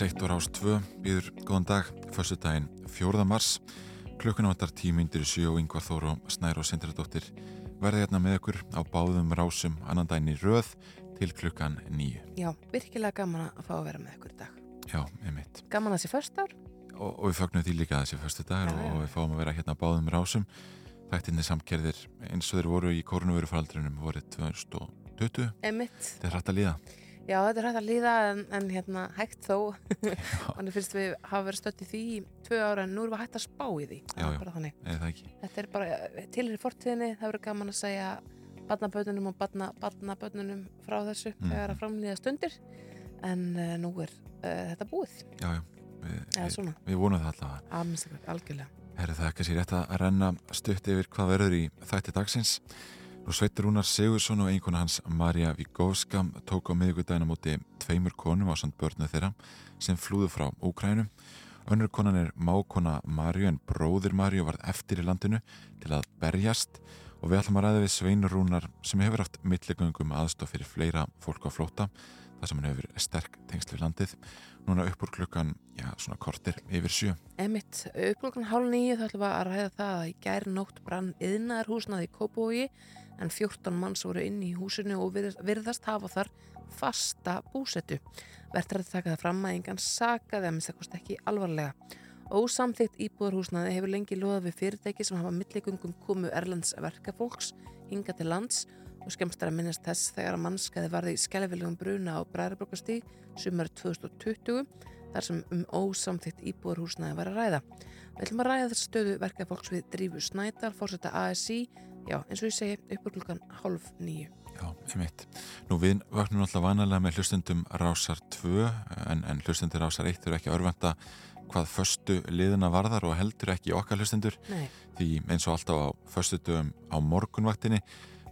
Rás 1 og Rás 2 býður góðan dag, förstu daginn 4. mars klukkuna vantar tímyndir í sjó yngvar þóru og snæru og sindradóttir verði hérna með okkur á báðum rásum annan daginn í röð til klukkan nýju. Já, virkilega gaman að fá að vera með okkur í dag. Já, einmitt. Gaman að þessi förstar. Og, og við fögnum því líka þessi förstu dagar og, og við fáum að vera hérna á báðum rásum. Þættinni samkerðir eins og þeir voru í korunverufaraldrinum voruð 2020. Einmitt. Þetta er hrætt að líða. Já, þetta er hægt að líða en, en hérna hægt þó. Þannig finnst við hafa verið stött í því í tvö ára en nú erum við hægt að spá í því. Já, já. Þetta er bara til í fortíðinni, það verður gaman að segja barnaböðnunum og barnaböðnunum frá þessu mm. þegar að framlýða stundir en uh, nú er uh, þetta búið. Já, já, við, við, við vonum það alltaf. Alveg, algjörlega. Herri það ekki sér rétt að renna stutt yfir hvað verður í þætti dagsins. Nú Sveitur Rúnar Sigursson og einhverna hans Marja Vigovska tók á miðugudagina múti tveimur konum á samt börnu þeirra sem flúðu frá Úkrænu. Önnur konan er mákona Marju en bróðir Marju var eftir í landinu til að berjast og við ætlum að ræða við Sveinur Rúnar sem hefur haft millegöngum aðstof fyrir fleira fólk á flóta þar sem hann hefur sterk tengsl við landið núna upp úr klukkan, já, svona kortir yfir sjö. Emitt, upp klukkan hálf nýju þá ætlum við að ræða það að í gæri nótt brann yðnaðar húsnaði í Kópói en 14 manns voru inn í húsinu og virðast hafa þar fasta búsetu. Verður að taka það fram að engan sakaði að mista kosti ekki alvarlega. Ósamþygt íbúðarhúsnaði hefur lengi loðað við fyrirtæki sem hafa milligungum komu Erlands verkafólks hinga til lands og skemmst er að minnast þess þegar að mannskæði varði í skellvilegum bruna á Bræðarbrókastíg sumar 2020 þar sem um ósamþygt íbúarhúsnaði var að ræða. Við ætlum að ræða þess stöðu verkefólks við Drífu Snædal, fórsetta ASI, já eins og ég segi uppur klukkan halv nýju. Já, einmitt. Nú við vaknum alltaf vanalega með hlustundum rásar 2 en, en hlustundur rásar 1 eru ekki örvenda hvað förstu liðina varðar og heldur ekki okkar hlustundur Nei. því eins og alltaf á förstu dögum á morgunvaktinni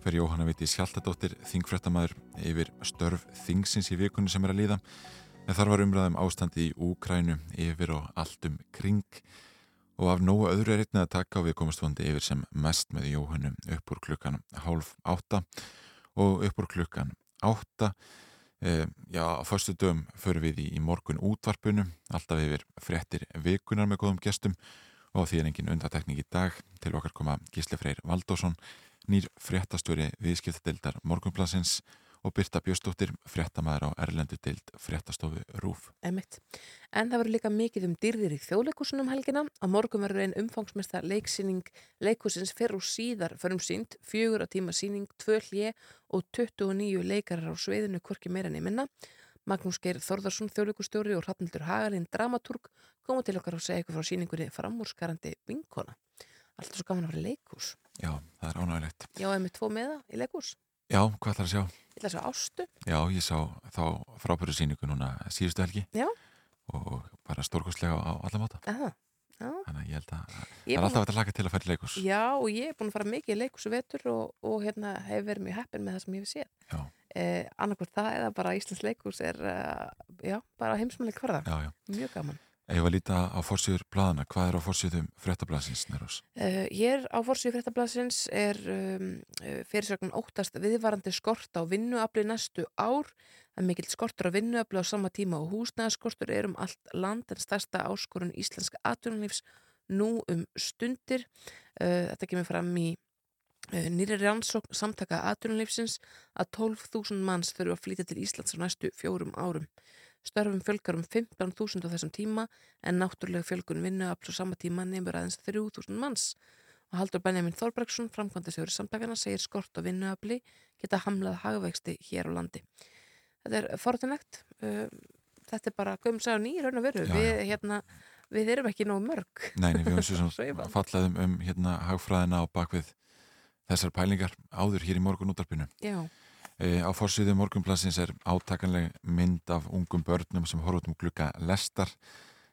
fer Jóhanna Viti Sjaldadóttir þingfrettamæður yfir störf þingsins í vikunni sem er að líða en þar var umræðum ástandi í Úkrænu yfir og allt um kring og af nógu öðru er einnig að taka og við komast vondi yfir sem mest með Jóhannu upp úr klukkan hálf átta. Og upp úr klukkan átta e, já, á förstu dögum förum við í, í morgun útvarpunu alltaf yfir frettir vikunar með góðum gestum. Og því er engin undatekning í dag til okkar koma Gísle Freyr Valdósson nýr fréttastjóri viðskiptadeildar Morgunblansins og Birta Bjöstóttir, fréttamaður á Erlendu deild fréttastofu Rúf. Emitt. En það verður líka mikið um dyrðir í þjóðleikusunum helgina. Á morgun verður einn umfangsmesta leiksýning leikusins fyrr og síðar förum sínt, fjögur að tíma síning, tvö hlje og 29 leikarar á sveiðinu hvorki meira minna. Magnús Geir Þorðarsson, þjóðleikustjóri og Hrafnildur Hagalinn, dramatúrg, koma til okkar og segja eitthvað frá síningunni framúrskarandi vinkona. Alltaf svo gaman að vera leikús. Já, það er ánægilegt. Já, ef með tvo meða í leikús. Já, hvað ætlar að sjá? Ég ætla að sjá Ástu. Já, ég sá þá frábæru síningu núna síðustu helgi. Já. Og bara stórkostlega á alla máta. Aha. Já. Þannig að ég held að það er alltaf að laka til að færi leikús. Já, og ég er búin að fara mikið í leikús og vetur og, og hérna hefur verið mjög heppin með það sem ég hef séð. Já. Eh, annarkvært það eða bara Íslands leikús er, uh, já, bara heimsmannleik hverða. Já, já. Mjög gaman. Ég var að líta á fórsýður bladana. Hvað er á fórsýðum fréttablasins, Nerós? Uh, ég er á fórsýðu fréttablasins er um, fyrirsögnum óttast viðvarandi skort á vinnuafli næstu ár. Það er mikill skortur á vinnuafli á sama tíma og húsnæðaskortur er um allt land en stærsta áskorun íslenska atvinnulífs nú um stundir. Uh, þetta kemur fram í uh, nýri rannsókn samtaka atvinnulífsins að 12.000 manns þurfu að flytja til Íslands á næstu fjórum árum. Störfum fjölgar um 15.000 á þessum tíma en náttúrulega fjölgun vinnuafl á sama tíma nefnur aðeins 3.000 manns. Og Haldur Benjamin Þorbergsson, framkvæmda sjóri samtakana, segir skort á vinnuafli geta hamlað hagvexti hér á landi. Þetta er forðunlegt. Þetta er bara gömsaðu nýr raun og veru. Já, Við, hérna, við erum ekki nóg mörg. Nei, nei, við höfum svo sem fallaðum um hérna hagfræðina á bakvið þessar pælingar áður hér í morgun útarpinu. Já, á fórsýðu morgunplassins er átakanleg mynd af ungum börnum sem horfum um glukka lestar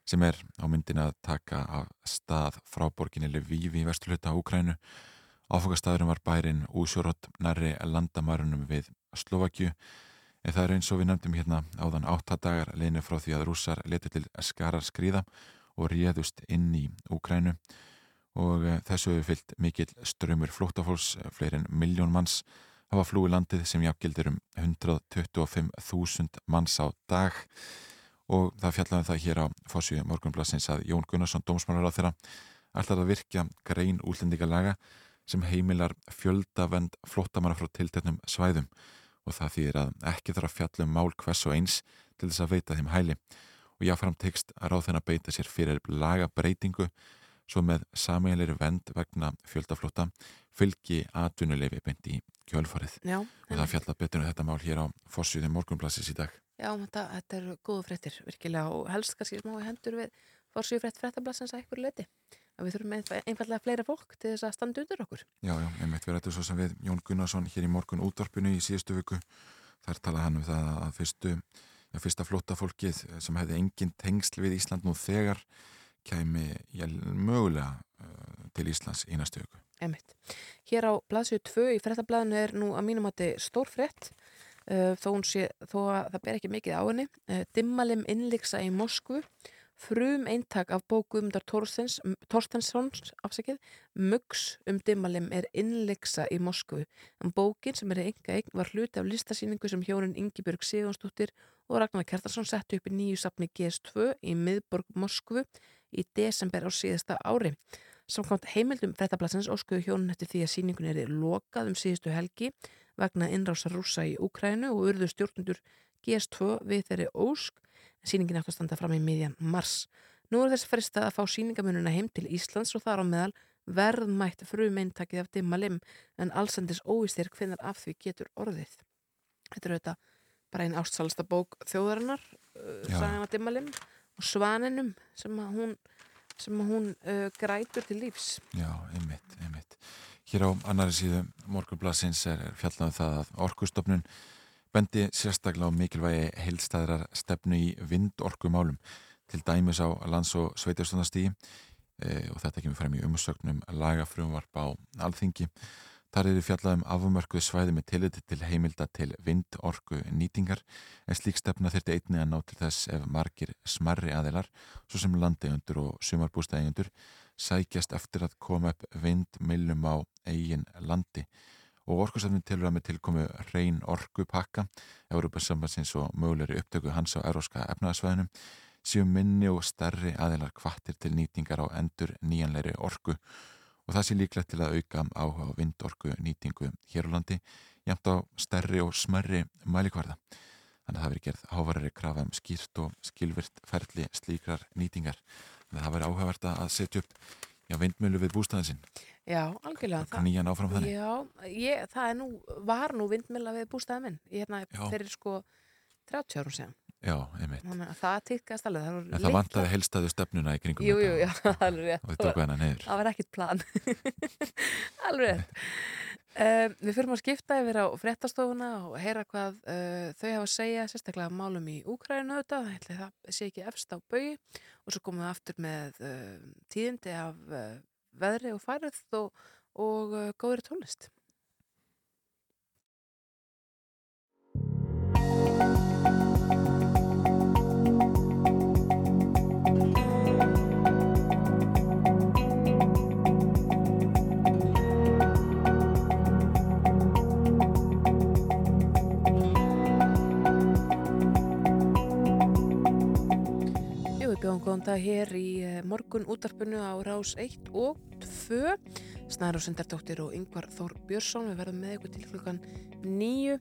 sem er á myndin að taka af stað frá borginni Lviv í vesturluta Úkrænu. Áfangastæðurum var bærin Úsjórot nærri landamærunum við Slovakju en það er eins og við nefndum hérna áðan áttadagar leinu frá því að rússar leti til skarar skrýða og réðust inn í Úkrænu og e, þessu hefur fyllt mikill strömmur flóttafólks, fleiri en miljón manns hafa flúi landið sem jafngildir um 125.000 manns á dag. Og það fjallaði um það hér á fórsvíðu morgunblassins að Jón Gunnarsson, dómsmálar á þeirra, ætlar að virkja grein útlendingalaga sem heimilar fjöldavend flottamanna frá tilteknum svæðum. Og það þýðir að ekki þarf að fjalla um mál hvers og eins til þess að veita þeim hæli. Og jáfnfram tekst að ráð þenn að beita sér fyrir lagabreitingu svo með sameiginleiri vend vegna fjöldaflóta fylgi atvinnuleifi beint í kjölfarið. Já, og það fjalla betur um þetta mál hér á Fossíði morgunblassis í dag. Já, þetta, þetta er góðu fréttir virkilega og helst kannski smá hendur við fórsvíu frétt fréttablasins að ykkur leiti að við þurfum einfallega fleira fólk til þess að standa undir okkur. Já, já, einmitt. Við rættum svo sem við Jón Gunnarsson hér í morgun útvarpinu í síðustu viku. Þar talaði hann um það að fyrstu já, fyrsta flotta fólkið sem hefði engin tengsl við Ísland nú þegar kæmi já, mögulega uh, til Íslands í næstu viku Einmitt. Hér á blaðsju 2 í frettablaðinu er nú að mínum að þetta er stór frett uh, þó, sé, þó að það ber ekki mikið á henni. Uh, Dimmalim innliksa í Moskvu frum eintak af bókuðumdar Torstenssons afsakið, Muggs um Dimmalim er innliksa í Moskvu. En bókin sem er enga eign var hluti af listasýningu sem hjónin Ingibjörg Sigurnsdóttir og Ragnar Kjartarsson settu upp í nýju sapni GS2 í miðborg Moskvu í desember á síðasta ári Samkvæmt heimildum frettablasins óskuðu hjónun eftir því að síningun er lokað um síðustu helgi vegna innrásar rúsa í Úkrænu og urðu stjórnundur GS2 við þeirri ósk en síningin átt að standa fram í miðjan mars. Nú er þess fristað að fá síningamununa heim til Íslands og þar á meðal verðmætt frum eintakið af dimmalim en allsendis óistir hvenar af því getur orðið. Þetta er auðvitað bara einn ástsalasta bók þjóðarinnar, uh, Sæna dimmalim og Svaninum sem að hún sem hún uh, grætur til lífs. Já, einmitt, einmitt. Hér á annari síðu morgunblassins er fjallan um það að orkustofnun bendi sérstaklega á mikilvægi heilstæðrar stefnu í vindorkumálum til dæmis á lands- og sveitarstofnastígi e, og þetta kemur frem í umsögnum lagafrumvarp á alþingi. Þar eru fjallað um afumörkuð svæði með tilliti til heimilda til vindorku nýtingar en slík stefna þurfti einni að ná til þess ef margir smarri aðilar, svo sem landegjöndur og sumarbústægjöndur, sækjast eftir að koma upp vindmilum á eigin landi. Og orkusafnin tilur að með tilkomu reyn orku pakka, Európa-sambansins og mögulegri upptöku hans á eróska efnaðsvæðinum, séu minni og starri aðilar kvattir til nýtingar á endur nýjanleiri orku og það sé líklegt til að auka áhuga á vindorku nýtingu hér á landi jæmt á stærri og smerri mælikvarða. Þannig að það veri gerð ávarari krafa um skýrt og skilvirt ferli slíkrar nýtingar. Þannig að það veri áhugavert að setja upp já, vindmjölu við bústæðin sinn. Já, algjörlega. Það nýjan áfram þannig. Já, ég, það nú, var nú vindmjöla við bústæðin minn. Ég hérna, þeir eru sko 30 árum séðan. Já, einmitt. Þannig að það tikkast alveg. Það, en það vantaði helstaðu stefnuna í kringum jú, jú, já, alveg rétt. Og við tókum hennar neyður. Það var ekkit plan. alveg rétt. Uh, við fyrir að skipta yfir á fréttastofuna og heyra hvað uh, þau hafa að segja, sérstaklega málum í Úkrænu auðvitað, það sé ekki efst á bögi og svo komum við aftur með uh, tíðindi af veðri og færið og, og góðri tónlist. Bjóðum góðan dag hér í morgun útarpunu á Rás 1 og 2 Snæður og Sundardóttir og Yngvar Þór Björnsson við verðum með ykkur til klukkan 9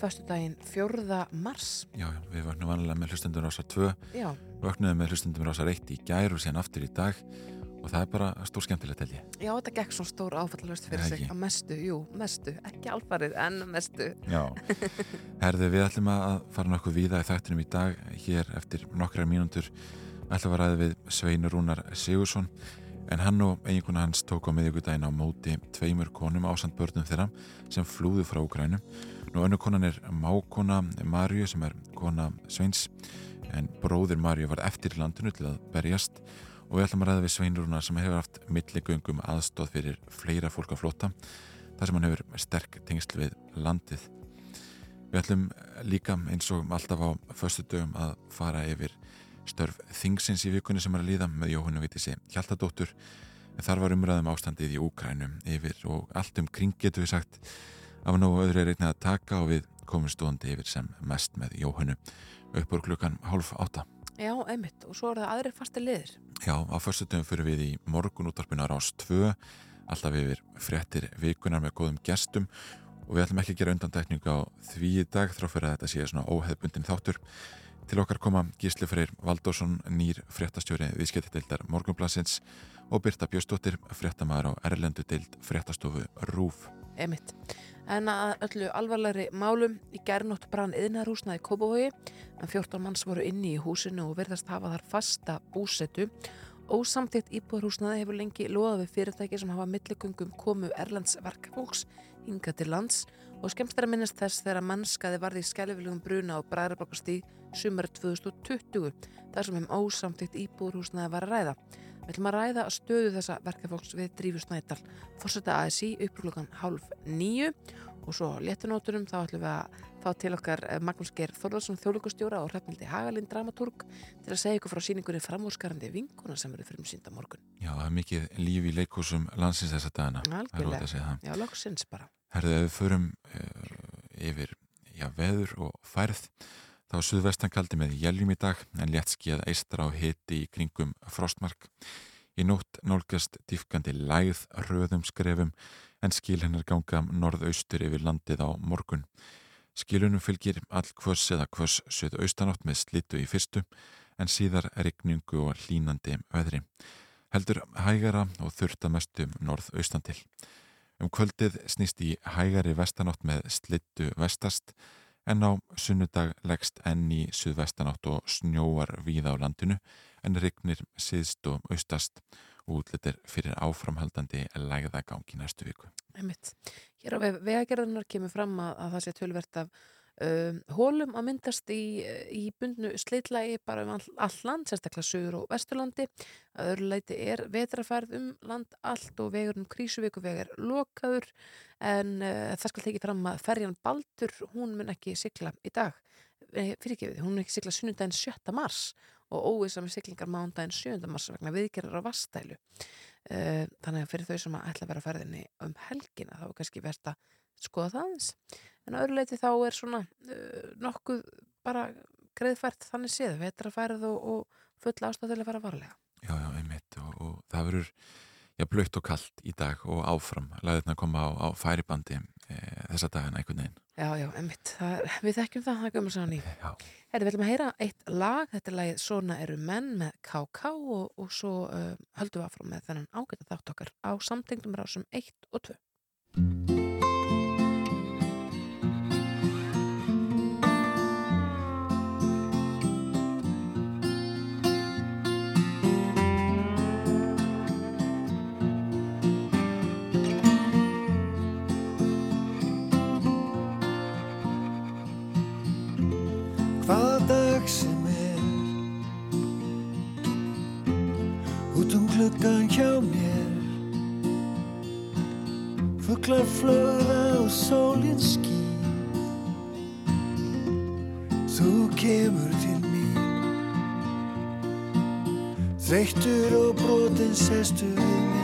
fyrstu daginn 4. mars. Já, við vaknum vanlega með hlustundur ásar 2 Já. Vaknaðum með hlustundur ásar 1 í gær og síðan aftur í dag og það er bara stór skemmtilegt held ég. Já, þetta gekk svo stór áfallalust fyrir sig. að mestu, jú, mestu, ekki alfarið en mestu. Já, herðu við ætlum að fara nokkuð víða í þættinum í dag hér eftir nokkrar mínútur ætla að ræði við Sveinur Rúnar Sigursson en hann og eiginkona hans tók á miðjögudaginn á móti tveimur konum ásand börnum þeirra sem flúðu frá Ukrænu. Nú önnu konan er mákona Marju sem er kona Sveins en bróðir Marju var eftir landinu til að berjast og við ætlum að ræði við Sveinur Rúnar sem hefur haft milligöngum aðstóð fyrir fleira fólk að flota þar sem hann hefur sterk tengsl við landið. Við ætlum líka eins og alltaf á förstu dögum að fara yfir störf Þingsins í vikunni sem er að líða með Jóhannu Vítissi Hjaltadóttur. Þar var umræðum ástandið í Úkrænum yfir og allt um kring getur við sagt af nógu öðru er einnið að taka og við komum stóðandi yfir sem mest með Jóhannu uppur klukkan hálf átta. Já, einmitt, og svo er það aðrir fasti liðir. Já, á fyrstutum fyrir við í morgun útvarpinu á Rás 2, alltaf yfir frettir vikunar með góðum gestum. Og við ætlum ekki að gera undandækning á því í dag þrá fyrir að þetta sé svona óheðbundin þáttur. Til okkar koma Gísli Freyr Valdósson, nýr fréttastjóri viðskiptildar Morgunblassins og Birta Bjöstóttir, fréttamaður á Erlendu dild fréttastofu RÚF. Emitt. En að öllu alvarlegri málum í gernótt brann yðnarhúsnaði Kópavogi en 14 manns voru inni í húsinu og verðast hafa þar fasta búsetu og samtitt íbúðarhúsnaði hefur lengi loðað við fyrirtæki sem hafa milligungum komu Erlands verkefólks hinga til lands og skemst er að minnast þess þegar mannskaði varði í skælufilugum bruna á Bræðarbakastíð sumar 2020 þar sem heim ósamtitt íbúðarhúsnaði var að ræða. Við ætlum að ræða að stöðu þessa verkefólks við Drífu Snædal, fórsetta ASI upplúkan hálf nýju og svo léttunóturum þá ætlum við að fá til okkar eh, Magnús Geir Þorðarsson þjóðlíkustjóra og Hrefnildi Hagalinn dramaturg til að segja ykkur frá síningunni framúrskarandi vinkuna sem verður fyrir sínda morgun. Já, það er mikið líf í leikúsum landsins þessa dagana. Algjörlega, já, loksins bara. Herðið, ef við förum uh, yfir já, veður og færð þá er suðvestan kaldi með jæljum í dag en létt skíðað eistra á hiti í kringum frostmark. Í nótt nálgast dýfkandi læð röðum skrefum en skil hennar ganga norðaustur yfir landið á morgun. Skilunum fylgir all kvöss eða kvöss söðaustanátt með slittu í fyrstu en síðar regningu og hlínandi veðri. Heldur hægara og þurftamestu norðaustan til. Um kvöldið snýst í hægari vestanátt með slittu vestast en á sunnudag leggst enn í suðvestanátt og snjóar víða á landinu en regnir síðst og austast og útlitir fyrir áframhaldandi lægðagang í næstu viku. Einmitt. Hér á vegagerðunar kemur fram að, að það sé tölvert af um, hólum að myndast í, í bundnu sleitlægi bara um all, all land, sérstaklega sögur og vesturlandi. Að öðru leiti er vetrafærð um land allt og vegurinn krísuvíku vegar lokaður en uh, það skal tekið fram að ferjan Baldur, hún mun ekki sikla í dag. Fyrir ekki við, hún mun ekki sikla sunnundaginn 7. mars og óvisa með siklingar mándaginn 7. mars vegna viðgerðar á vastælu. Eh, þannig að fyrir þau sem að ætla að vera ferðinni um helgina þá er kannski verðt að skoða það eins en að öðruleiti þá er svona uh, nokkuð bara greiðfært þannig séð, vetrafærið og, og full ástæðilega að fara varlega Já, já, einmitt og, og það verður já, blöytt og kallt í dag og áfram. Laðirna að koma á, á færibandi e, þessa dagina einhvern veginn. Já, já, einmitt, það, við þekkjum það, það er gömur í. Herri, við ætlum að heyra eitt lag, þetta er lagið Svona eru menn með KK og, og svo uh, höldum við áfram með þennan ágæta þátt okkar á samtengdum rásum 1 og 2 Þreyttur og brotin sestu við mitt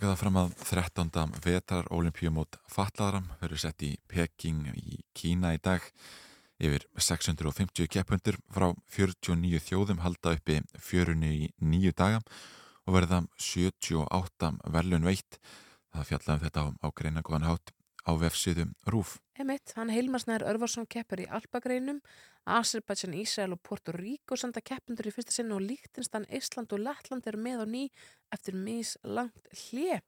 taka það fram að 13. vetar olimpíumót fatlaðaram verður sett í Peking í Kína í dag yfir 650 keppundur frá 49 þjóðum halda uppi fjörunni í nýju daga og verða 78 velun veitt. Það fjallaðum þetta á greina góðan hátt á vefsíðum RÚF. Emitt, hann Hilmar Snær Örvarsson keppur í Alpagreinum, Azerbaijan, Ísrael og Porto Ríko senda keppundur í fyrsta sinn og Líktinstan, Ísland og Lettland eru með á ný eftir mis langt hlje.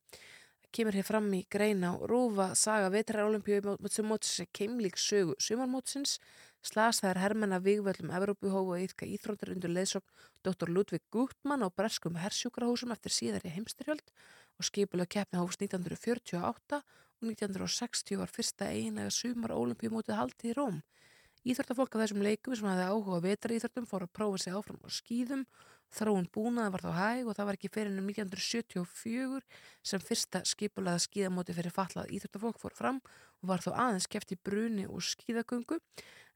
Það kemur hér fram í greina og rúfa saga vetrar olimpíu sem mótis er keimlík sögu sumarmótsins. Slasaðar hermenna vigvöldum Evrópuhóf og ytka íþróttir undir leðsókn Dr. Ludvig Gutmann á breskum hersjúkrahúsum eftir síðari heimstyrjöld og skipulega keppni hófst 1948 og 1960 var fyrsta eiginlega sumar olimpíumótið haldið í Róm. Íþróttafólk af þessum leikum sem hafði áhuga á vetraríþróttum fór að prófa sig áfram á skýðum, þróun búnaði var þá hæg og það var ekki fyrir ennum 1974 sem fyrsta skipulaða skýðamóti fyrir fallað íþróttafólk fór fram og var þá aðeins keft í bruni og skýðagöngu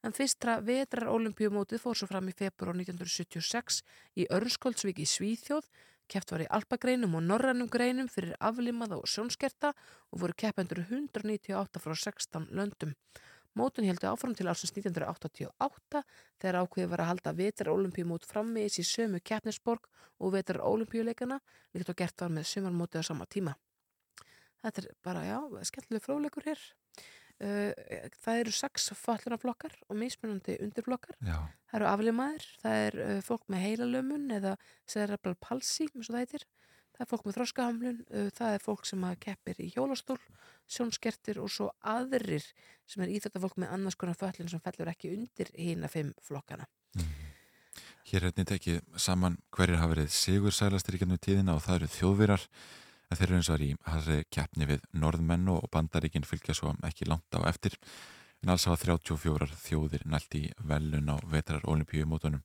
en fyrstra vetrar olimpíumótið fór svo fram í februar 1976 í Örnskóldsvík í Svíþjóð Keft var í alpagreinum og norrannum greinum fyrir aflimaða og sjónskerta og voru keppendur 198 frá 16 löndum. Mótun heldur áfram til ársins 1988 þegar ákveði var að halda vetrar olimpíumót frammiðis í sömu keppnisborg og vetrar olimpíuleikana líkt og gert var með sömarmótið á sama tíma. Þetta er bara, já, skemmtileg fróðleikur hér. Uh, það eru sex fallunaflokkar og mismunandi undirflokkar. Já, Það eru aflimaðir, það er uh, fólk með heilalömun eða cerebral palsy, það heitir. Það er fólk með þroskahamlun, uh, það er fólk sem keppir í hjólastól, sjónskertir og svo aðrir sem er íþjóttafólk með annars konar föllin sem fellur ekki undir hína fimm flokkana. hér er einnig tekið saman hverjir hafa verið sigur sælastir í gennum tíðina og það eru þjóðvirar en þeir eru eins og er í harri keppni við norðmenn og bandaríkin fylgja svo ekki langt á eftir. En alls hafa 34 þjóðir nælt í velun á vetrar olimpíumótunum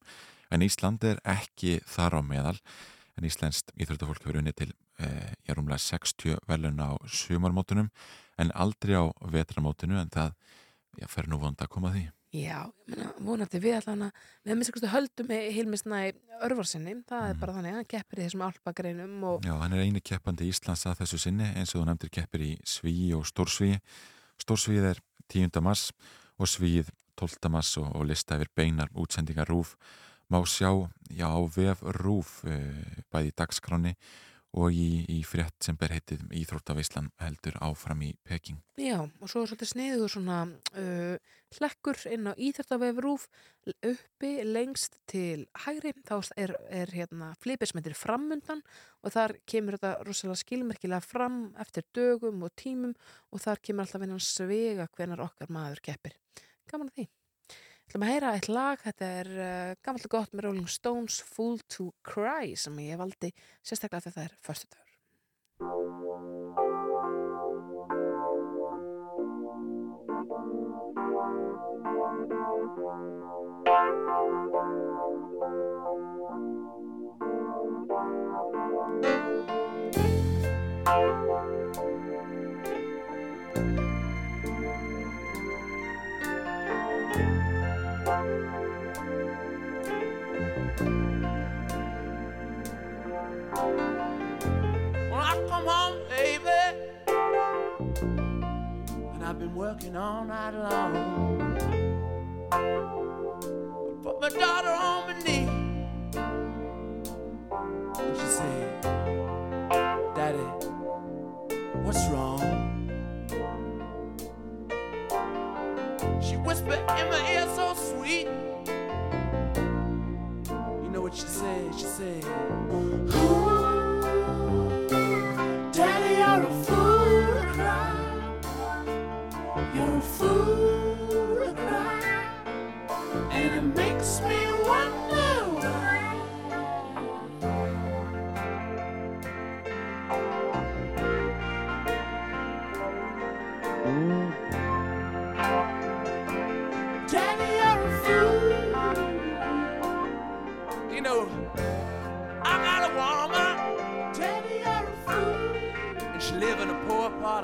en Ísland er ekki þar á meðal. En Íslandst íþróttafólk hefur unni til eh, ég er umlega 60 velun á sumarmótunum. En aldrei á vetrarmótunu en það já, fer nú vond að koma því Já, vonandi við allan að við minnst ekki höldum með Hilmisnæ örvarsinni, það er Mhm. bara þannig að hann keppir í þessum alpagreinum og Já, hann er eini keppandi Íslands að þessu sinni eins og þú nefndir keppir í Svíi og Stórsvíi. Stórsvíið er 10. mars og Svíið 12. mars og, og lista yfir beinar útsendingar rúf. Má sjá, já, á vef rúf uh, bæði í dagskráni og í, í frétt sem ber heitið Íþróttavíslan heldur áfram í Peking. Já, og svo er svolítið sniður svona uh, hlekkur inn á íþjóttavef rúf uppi lengst til hægri, þá er, er hérna flipir framundan og þar kemur þetta rosalega skilmerkilega fram eftir dögum og tímum og þar kemur alltaf innan svega hvenar okkar maður keppir. Gaman að því. Ætlum að heyra eitt lag, þetta er uh, gammalt og gott með Rolling Stones Fool to Cry sem ég valdi sérstaklega þegar það er förstu dagur. When all night long. I put my daughter on my knee. And she said, Daddy, what's wrong? She whispered in my ear so sweet. You know what she said? She said, "Who?"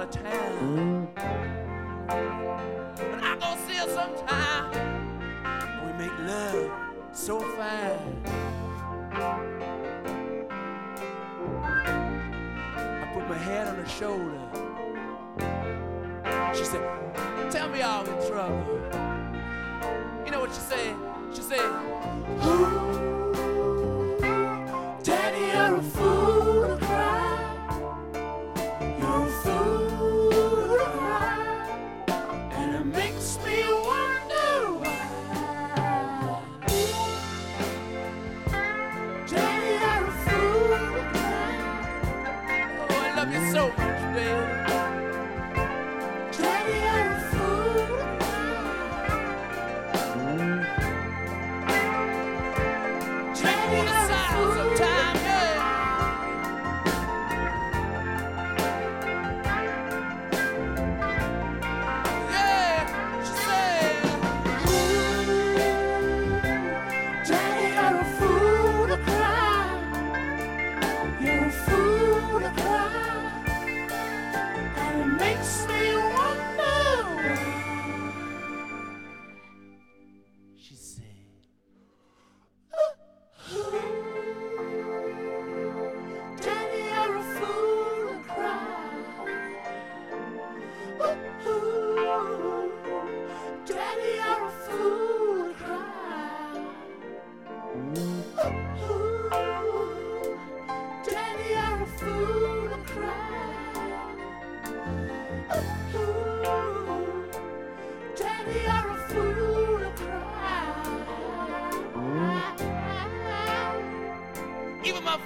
Of town. And I go see her sometime. We make love so fine. I put my head on her shoulder. She said, Tell me all in trouble. You know what she said? She said, Ooh, Daddy, you're a fool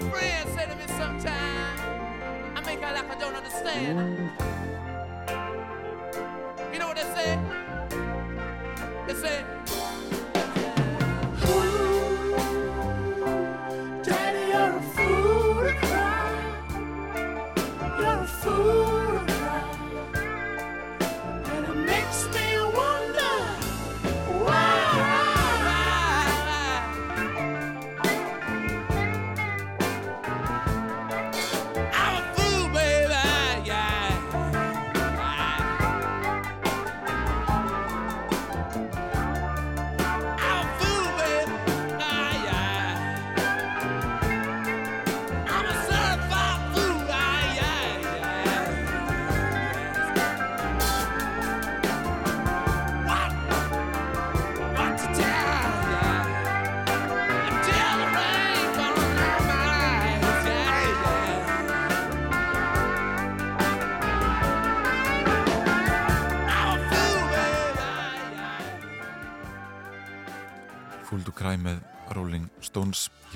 Friends said to me sometime, I make out like I don't understand.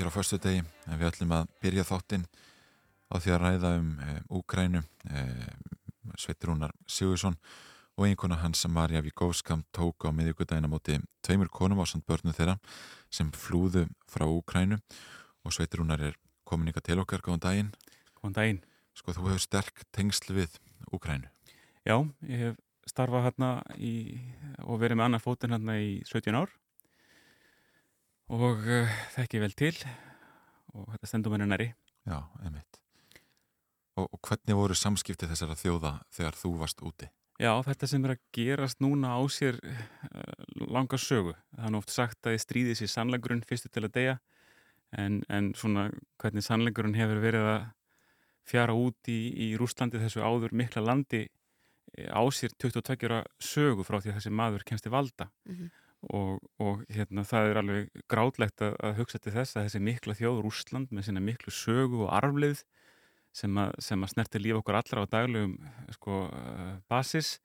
Hér á förstu degi en við ætlum að byrja þáttinn á því að ræða um e, Úkrænu e, Sveitrúnar Sigursson og einhverna hans Marja Víkovskam tók á miðjögudagina móti tveimur konum á samt börnu þeirra sem flúðu frá Úkrænu og Sveitrúnar er komin ykkar til okkar. Góðan daginn. Góðan daginn. sko þú hefur sterk tengsl við Úkrænu Já, ég hef starfað hérna í, og verið með annar fótinn hérna í 17 ár og uh, þekki vel til og þetta stendur mér næri. Já, einmitt og, og hvernig voru samskipti þessara þjóða þegar þú varst úti? Já, þetta sem er að gerast núna á sér uh, langa sögu. Það er nú oft sagt að stríðið sér sannleikurinn fyrstu til að deyja en, en svona hvernig sannleikurinn hefur verið að fjara út í, í Rúslandi þessu áður mikla landi eh, á sér 22 ára sögu frá því að þessi maður kemst til valda Mhm. Og, og hérna, það er alveg grátlegt að, að hugsa til þess að þessi mikla þjóð Rúsland með sína miklu sögu og arfleið sem að, sem að snerti líf okkur allra á daglegum sko, uh, basis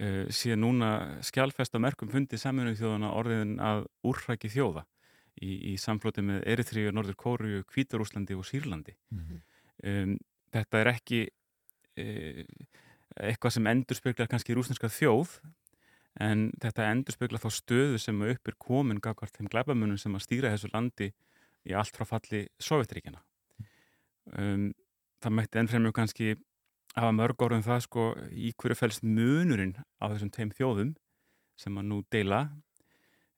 uh, sé núna skjálfest á merkum fundi saminuð þjóðana orðin að úrræki þjóða í, í samflóti með Eritríu, Norður Kóru, Kvítarúslandi og Sýrlandi. Um, þetta er ekki uh, eitthvað sem endur speklar kannski rúsneska þjóð en þetta endur spekla þá stöðu sem upp er komin gagvart þeim glæbamunum sem að stýra þessu landi í allt frá falli Sovjetríkjana um, það mætti ennfremur kannski hafa mörg orðum það sko í hverju fælst munurinn á þessum tveim þjóðum sem að nú deila.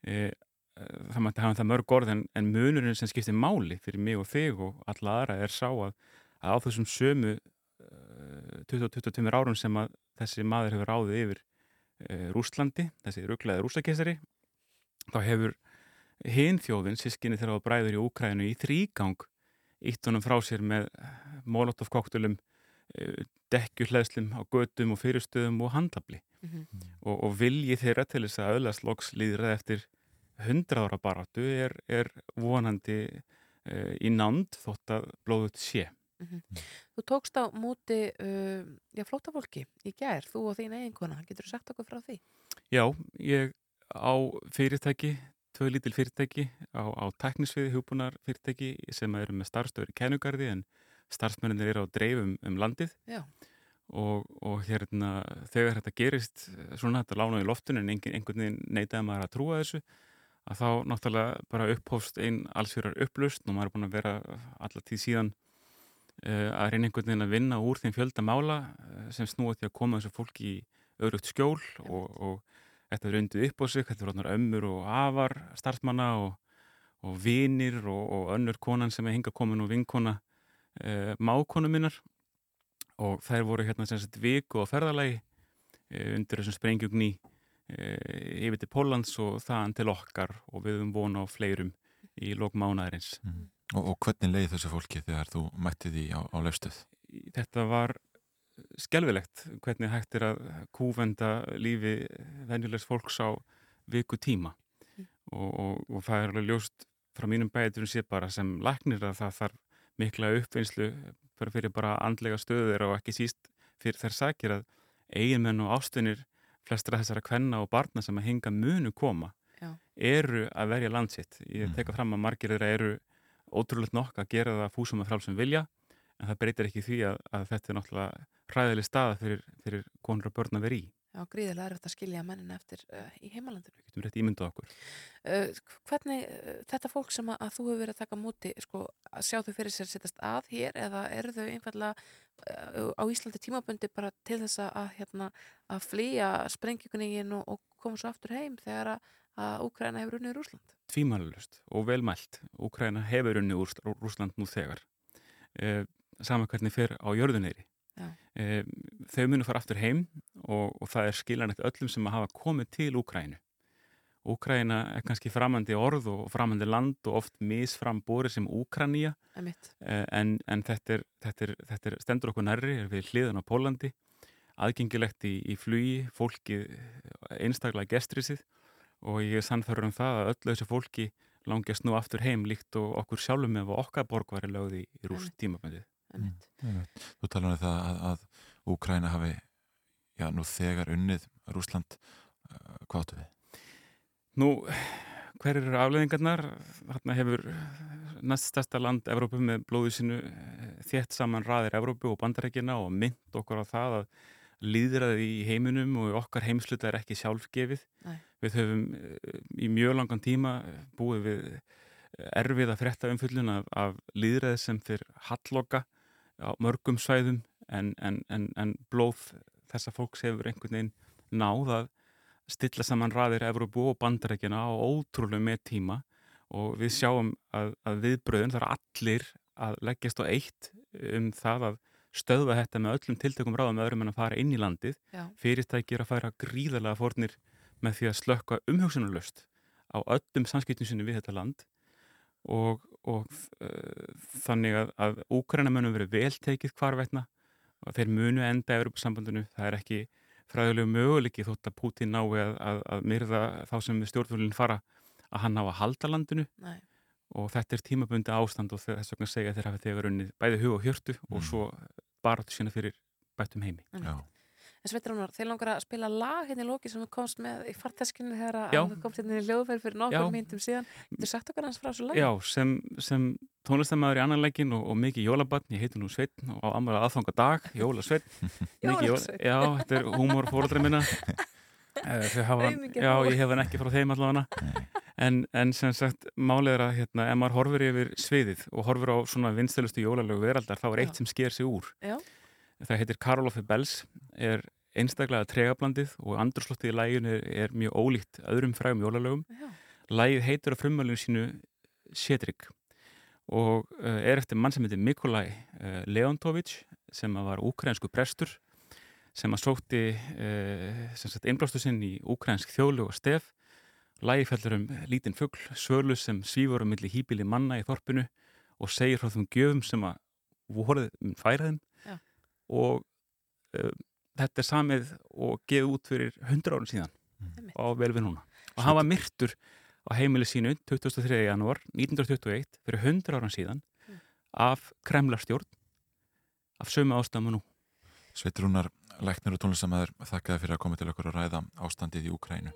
E, það mætti hafa það mörg orð en, en munurinn sem skiptir máli fyrir mig og þig og alla aðra er sá að, að á þessum sömu uh, 20-22 árum sem að þessi maður hefur ráðið yfir Rúslandi, þessi rugglaði rústakessari þá hefur hinn þjóðin, sískinni þeirra á bræður í Úkrænu í þrýgang ítt honum frá sér með molotov koktulum dekkjuhleðslum á gödum og fyrirstöðum og handlabli Mhm. og, og vilji þeirra til þess að öðlast loks líðrað eftir 100 ára baráttu er, er vonandi uh, í nánd þótt að blóðut sé. Þú tókst á móti uh, já, flótafólki í gær, þú og þín eiginkona. Getur þú sagt okkur frá því? Já, ég á fyrirtæki, tvö lítil fyrirtæki á, á teknisviði hugbúnar fyrirtæki sem eru með starfstöður í kænugarði en starfsmennir eru á dreifum um landið og, og hérna þegar þetta gerist svona þetta lána í loftun en einhvern, einhvern veginn neitaði maður að trúa þessu að þá náttúrulega bara upphófst einn allsfjörar upplust og maður er búin að vera alla tíð síðan að reyna einhvern veginn að vinna úr þeim fjölda mála uh, sem snúið til að koma þessu fólki í örugt skjól og, og þetta er undið upp á sig, þetta er ráðnar ömmur og afar starfsmanna og, og vinir og, og önnur konan sem er hinga komin og vinkona uh, mákonu minnar og þær voru hérna sem sagt viku á ferðalagi uh, undir þessum sprengjugni uh, yfir til Póllands og þaðan til okkar og við höfum vona á fleirum í lok mánaðarins. Mm. Og, og hvernig leið þessu fólki þegar þú mætti því á, á löfstuð? Þetta var skelvilegt hvernig hægt er að kúvenda lífi venjulegs fólks á viku tíma Mm. og, og, og það er alveg ljóst frá mínum bæðurum sé bara sem læknir að það þarf mikla uppvinnslu fyrir, fyrir bara andlega stöður og ekki síst fyrir þær sakir að eiginmenn og ástunir flestra þessara kvenna og barna sem að hinga munu koma Já. eru að verja landsitt. Ég Mhm. teka fram að margir þeirra eru ótrúlega nokk að gera það fúsum að frálsum vilja en það breytir ekki því að, að þetta er náttúrulega hræðileg staða fyrir, fyrir konur og börn að vera í. já, gríðilega erfitt að skilja mennin eftir uh, í heimalandinu. Við getum rétt ímyndað okkur. Uh, hvernig uh, þetta fólk sem að, að þú hefur verið að taka á móti, sko, að sjá þau fyrir sér sittast að hér eða eru þau einfallega á Íslandi tímabundi bara til þess að, að, hérna, að flýja sprengjuguningin og, og koma svo aftur heim þegar að, að Úkræna hefur unnið Rúsland? Tvímælulust og velmælt. Úkraina hefur unni úr Rúsland nú þegar. Eh, sama hvernig fer á jörðuneyri. Eh, þau munu fara aftur heim og, og það er skilanett öllum sem að hafa komið til Úkrænu. Úkræna er kannski framandi orð og framandi land og oft misframborið sem Úkranía Emitt. Eh, en, en þetta, er, þetta, er, þetta er stendur okkur nærri, við hliðan á Pólandi aðgengilegt í, í flugi fólki einstaklega gestrisið og ég er sannfærður um það að öllu þessu fólki langast nú aftur heim líkt og okkur sjálfum ef okkar borg var í lögði í rúst tímaböndið. Emitt. Þú talar um það að, að Úkræna hafi já, nú þegar unnið Rúsland uh, hvað áttu við? Nú, hver eru afleðingarnar? Þarna hefur næst stærsta land Evrópu með blóðu sínu eh, þétt saman raðir Evrópu og bandarækina og mynd okkur á það að líðraði í heiminum og okkar heimsluta er ekki sjálfgefið. Nei. Við höfum eh, í mjög langan tíma búið við erfið að frétta umfyllun af, af líðræði sem fyrir halloka á mörgum svæðum en, en, en, en blóð þessa fólks hefur einhvern veginn náð að stilla saman raðir Evrópu og bandarækjana á ótrúlega með tíma og við sjáum að, að viðbröðun þar er allir að leggjast á eitt um það að stöðva þetta með öllum tiltökum ráðum öðrum en að fara inn í landið. Já. Fyrirtæki er að færa gríðarlega fórnir með því að slökka umhugsunarlöst á öllum samskiptum sinni við þetta land og, og uh, þannig að, að Úkraina munum verið veltekið hvarvetna og þeir munu enda Evropasambandinu. Það er ekki fræðilegu möguleiki þótt að Putin nái að, að, að myrða þá sem við stjórnvölinn fara að hann ná að halda landinu Nei. og þetta er tímabundi ástand og þess vegna segja að þeir hafi þegar unnið bæði hug og hjörtu og Mm. svo baráttu sína fyrir bættum heimi. Já, En Sveitrarunar, þeir langar að spila lag hérna í loki sem þú komst með í farteskinu þegar að þú komst hérna í ljóðferð fyrir nokkur myndum síðan. Þú sagt okkar hans frá þessu lag? Já, sem, sem tónlistamæður í annan leikin og, og mikið jólabatn, ég heiti nú Sveitn og á ammara aðfanga dag, jólasveitn. Mikið jól- Jólasveinn. Já, þetta er húmor fóröldra minna Eh, Þau hafa, já, ég hef hann ekki frá þeim allavega Nei. En, en sem sagt, málið er að hérna, ef maður horfir yfir sviðið og horfir á svona vinstilustu jólalögu veraldar þá er eitt Já. sem sker sig úr Já. það heitir Karol of the Bells er einstaklega tregablandið og andurslóttið í læginu er, er mjög ólíkt öðrum frægum jólalögum Já. Lægið heitir á frummælinu sínu Shedrick og uh, er eftir mann sem heitir Mikolaj uh, Leontovic sem var úkrainsku prestur sem að sótti uh, sem sagt innblástu sinn í úkrainsk þjóðlög og stef Lægi fellur um lítinn fugl, svölu sem svífur um milli hýbili manna í þorpinu og segir frá þeim gjöfum sem að voruð um færaðum Já. og uh, þetta er samið og gefið út fyrir 100 árun síðan Einmitt. og vel við núna. Og hann var myrtur á heimili sínu 23. janúar 1921 fyrir 100 áran síðan Mm. af Kremlarstjórn af sömu ástæðum nú. Sveitrúnar, læknir og tónlistamæður þakkaði fyrir að koma til okkur að ræða ástandið í Úkrænu.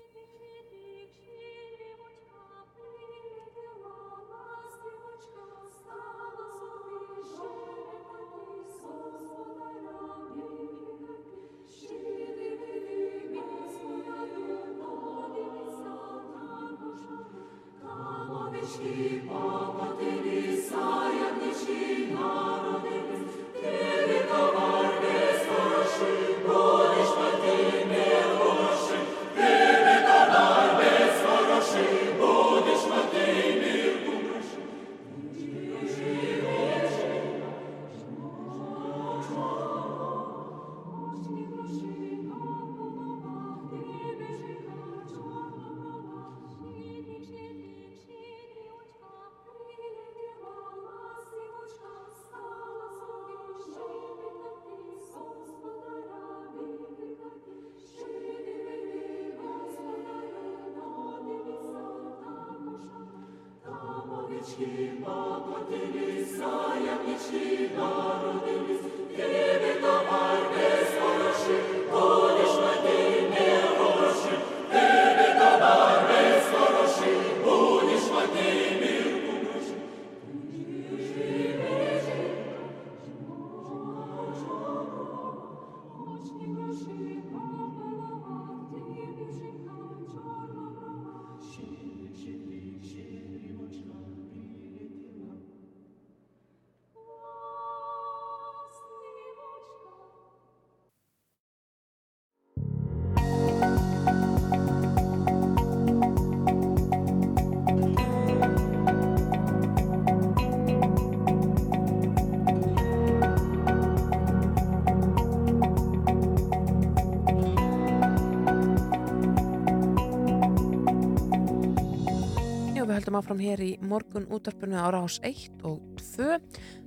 Áfram hér í morgun útvarpinu á rás 1 og 2.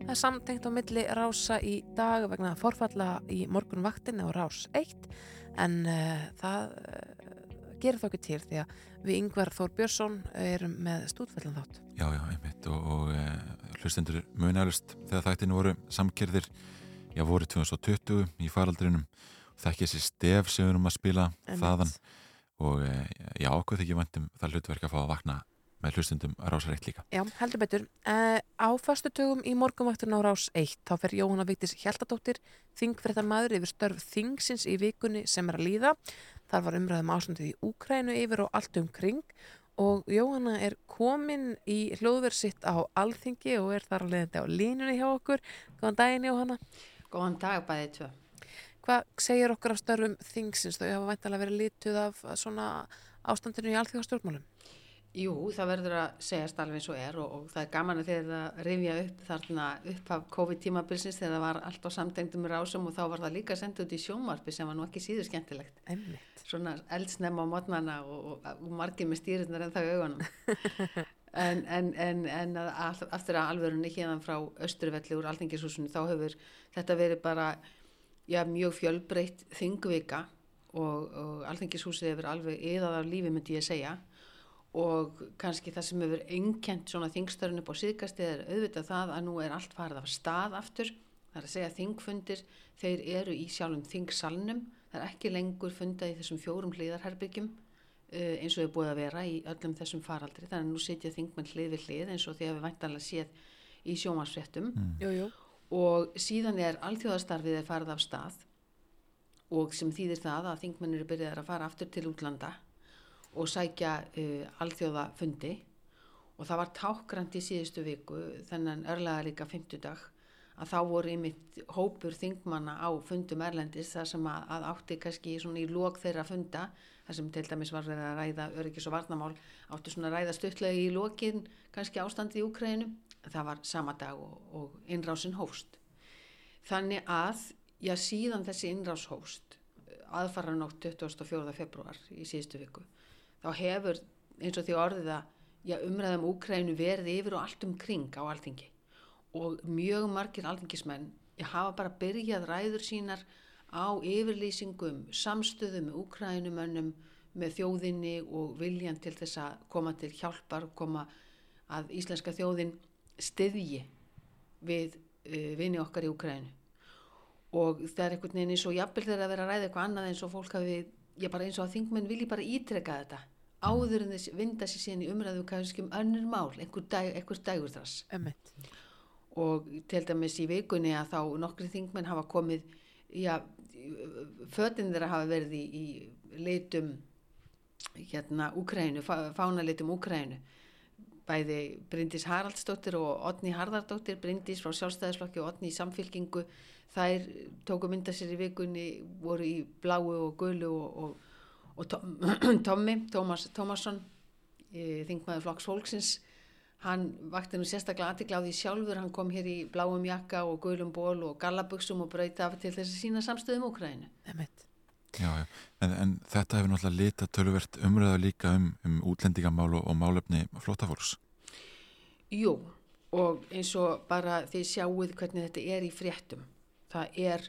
Það er samtengt á milli rása í dag vegna forfalla í morgun vaktinni á rás 1 en uh, það uh, gerir þá ekki til því að við Yngvar Þór Björnsson erum með stúdfellan þátt. Já, já, einmitt og, og e, hlustendur munalust þegar þættinu voru samkerðir já, voru 2020 í faraldrinum það ekki þessi stef sem við erum að spila Einmitt. þaðan og já, okkur þykir vantum það hlutverk að fá að vakna með hlustendum rásar eitt líka. Já, heldur betur. Uh, á fastu tögum í morgunvaktinu á rás 1 þá fer Jóhanna Vítis Hjaltadóttir þingfréttar maður yfir störf þingsins í vikunni sem er að líða. Þar var umræðum ástandið í Úkrænu yfir og allt um kring og Jóhanna er komin í hljóðverð sitt á Alþingi og er þar að leiðandi á línunni hjá okkur. Góðan daginn Jóhanna. Góðan dag bæðið tvö. Hvað segir okkur af störfum þingsins? Þau hafa væntalega verið lítuð af svona ástandinu í alþjóðastjórnmálum. Jú, það verður að segjast alveg eins og er og, og það er gaman að þegar það rifja upp þarna upp af COVID-tímabilsins þegar það var allt á samtengdum rásum og þá var það líka sendið út í sjónvarpi sem var nú ekki síður skemmtilegt. Einmitt. Svona eldsnemma á mótnana og, og, og margir með stýrirnar en það í augunum. en, en, en, en að, aftur að alvörunni hérna frá Östurvelli úr Alþingishúsinu þá hefur þetta verið bara já, mjög fjölbreytt þingvika og, og Alþingishúsið hefur alveg yðað af lífi myndi ég segja og kannski það sem hefur einkent svona þingstörun upp á síðkasti er auðvitað það að nú er allt farið af stað aftur. Það er að segja þingfundir þeir eru í sjálfum þingsalnum. Það er ekki lengur fundað í þessum fjórum hlýðarherbyggjum uh, eins og hefur búið að vera í öllum þessum faraldri. Þannig að nú sitja þingmenn hlið við hlið eins og því að við væntanlega séð í sjómansfréttum Jú, jú. og síðan er alþjóðastarfið er farið af stað og sem þýðir það að þingmennir er byrjaðar að fara aftur til útlanda og sækja uh, alþjóða fundi og það var tákgrant í síðustu viku þennan örlega líka fymtudag að þá voru einmitt hópur þingmanna á fundum erlendis þar sem að, að átti kannski í lók þeirra funda þar sem til dæmis var að ræða öryggis og varnamál átti svona að ræða stuttlega í lókin kannski ástandi í Úkrænu það var sama dag og, og innrásin hófst þannig að já síðan þessi innrás hófst aðfara nótt 24. februar í síðustu viku þá hefur eins og því orðið að umræðum Úkrænu verið yfir og allt um kring á alþingi. Og mjög margir alþingismenn hafa bara byrjað ræður sínar á yfirlýsingum samstöðu með Úkrænumönnum með þjóðinni og viljan til þess að koma til hjálpar koma að íslenska þjóðin styðji við uh, vini okkar í Úkrænu og það er einhvern veginn eins og jafnvel þegar að vera að ræða eitthvað annað eins og fólk hafi, ég bara eins og að þingmenn vilji bara ítreka þetta áður en þess vinda sér síðan í umræðu kannski um önnur mál, einhver, dag, einhver dagur þess og til dæmis í vikunni að þá nokkri þingmenn hafa komið já, fötin þeirra hafa verið í, í leitum hérna Úkrænu, fánalitum Úkrænu bæði Bryndís Haraldsdóttir og Otni Harðardóttir Bryndís frá sjálfstæðisflokki og Otni í samfylkingu þær tóku mynda sér í vikunni voru í bláu og gulu og, og, og Tom, Tommi Tómas, Tómasson þingmaður flokks fólksins hann vakti nú sérstaklega aðtikláði sjálfur hann kom hér í bláum jakka og gulum ból og gallabuxum og brauti af til þess að sína samstöðum Úkrænu Ömmit. Já, já. En, en þetta hefur náttúrulega lita töluvert umræða líka um, um útlendingamál og, og málefni flótafólks. Jú, og eins og bara þið sjáuð hvernig þetta er í fréttum. Það er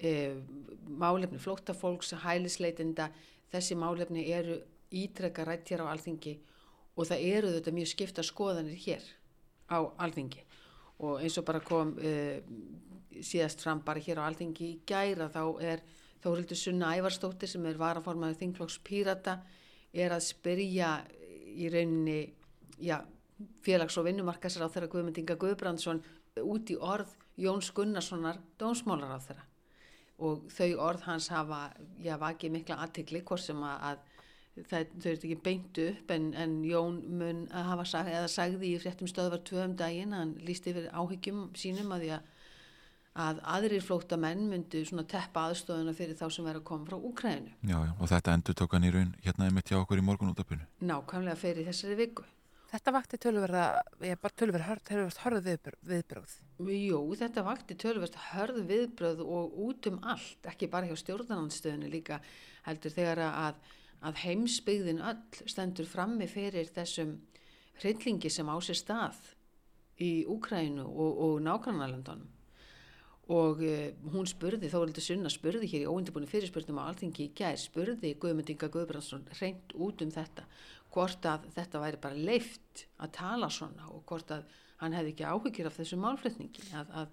e, málefni flóttafólks, hælisleitenda, þessi málefni eru ítrekka rætt hér á alþingi og það eru þetta mjög skipta skoðanir hér á alþingi. Og eins og bara kom e, síðast fram bara hér á alþingi í gæra þá er Þórildur Sunna Ævarstóttir sem er varaformaður Þingflokks Pírata er að spyrja í rauninni já, félags- og vinnumarkasar á þeirra Guðmundinga Guðbrandsson út í orð Jóns Gunnarssonar dónsmálar á þeirra og þau orð hans hafa já, vakið mikla aðtikli hvort sem að, að það, þau eru ekki beintu upp en, en Jón mun að hafa sag, eða sagði í fréttum stöðvar tvöum daginn hann líst yfir áhyggjum sínum að því að að aðrir flóttamenn myndu svona teppa aðstofuna fyrir þá sem verður að koma frá Úkrænu. Já, já, og þetta endur tók hann í raun hérna einmitt hjá okkur í morgunútapinu. Nákvæmlega fyrir þessari viku. Þetta vakti tölverða, ég er bara tölverð hörð, tölverð hörð viðbröð. Jú, þetta vakti tölverð hörð viðbröð og út um allt, ekki bara hjá stjórnarnanstöðinu líka heldur þegar að, að heimsbyggðin öll stendur frammi fyrir þessum hryllingi sem á sér stað í Úkrænu og, og nákvæmnalandunum og uh, hún spurði, Þórildur Sunna spurði hér í óundibúinu fyrirspurnum á Alþingi í gær, spurði Guðmundinga Guðbrandsson reynd út um þetta hvort að þetta væri bara leift að tala svona og hvort að hann hefði ekki áhyggjur af þessu málflutningi að, að,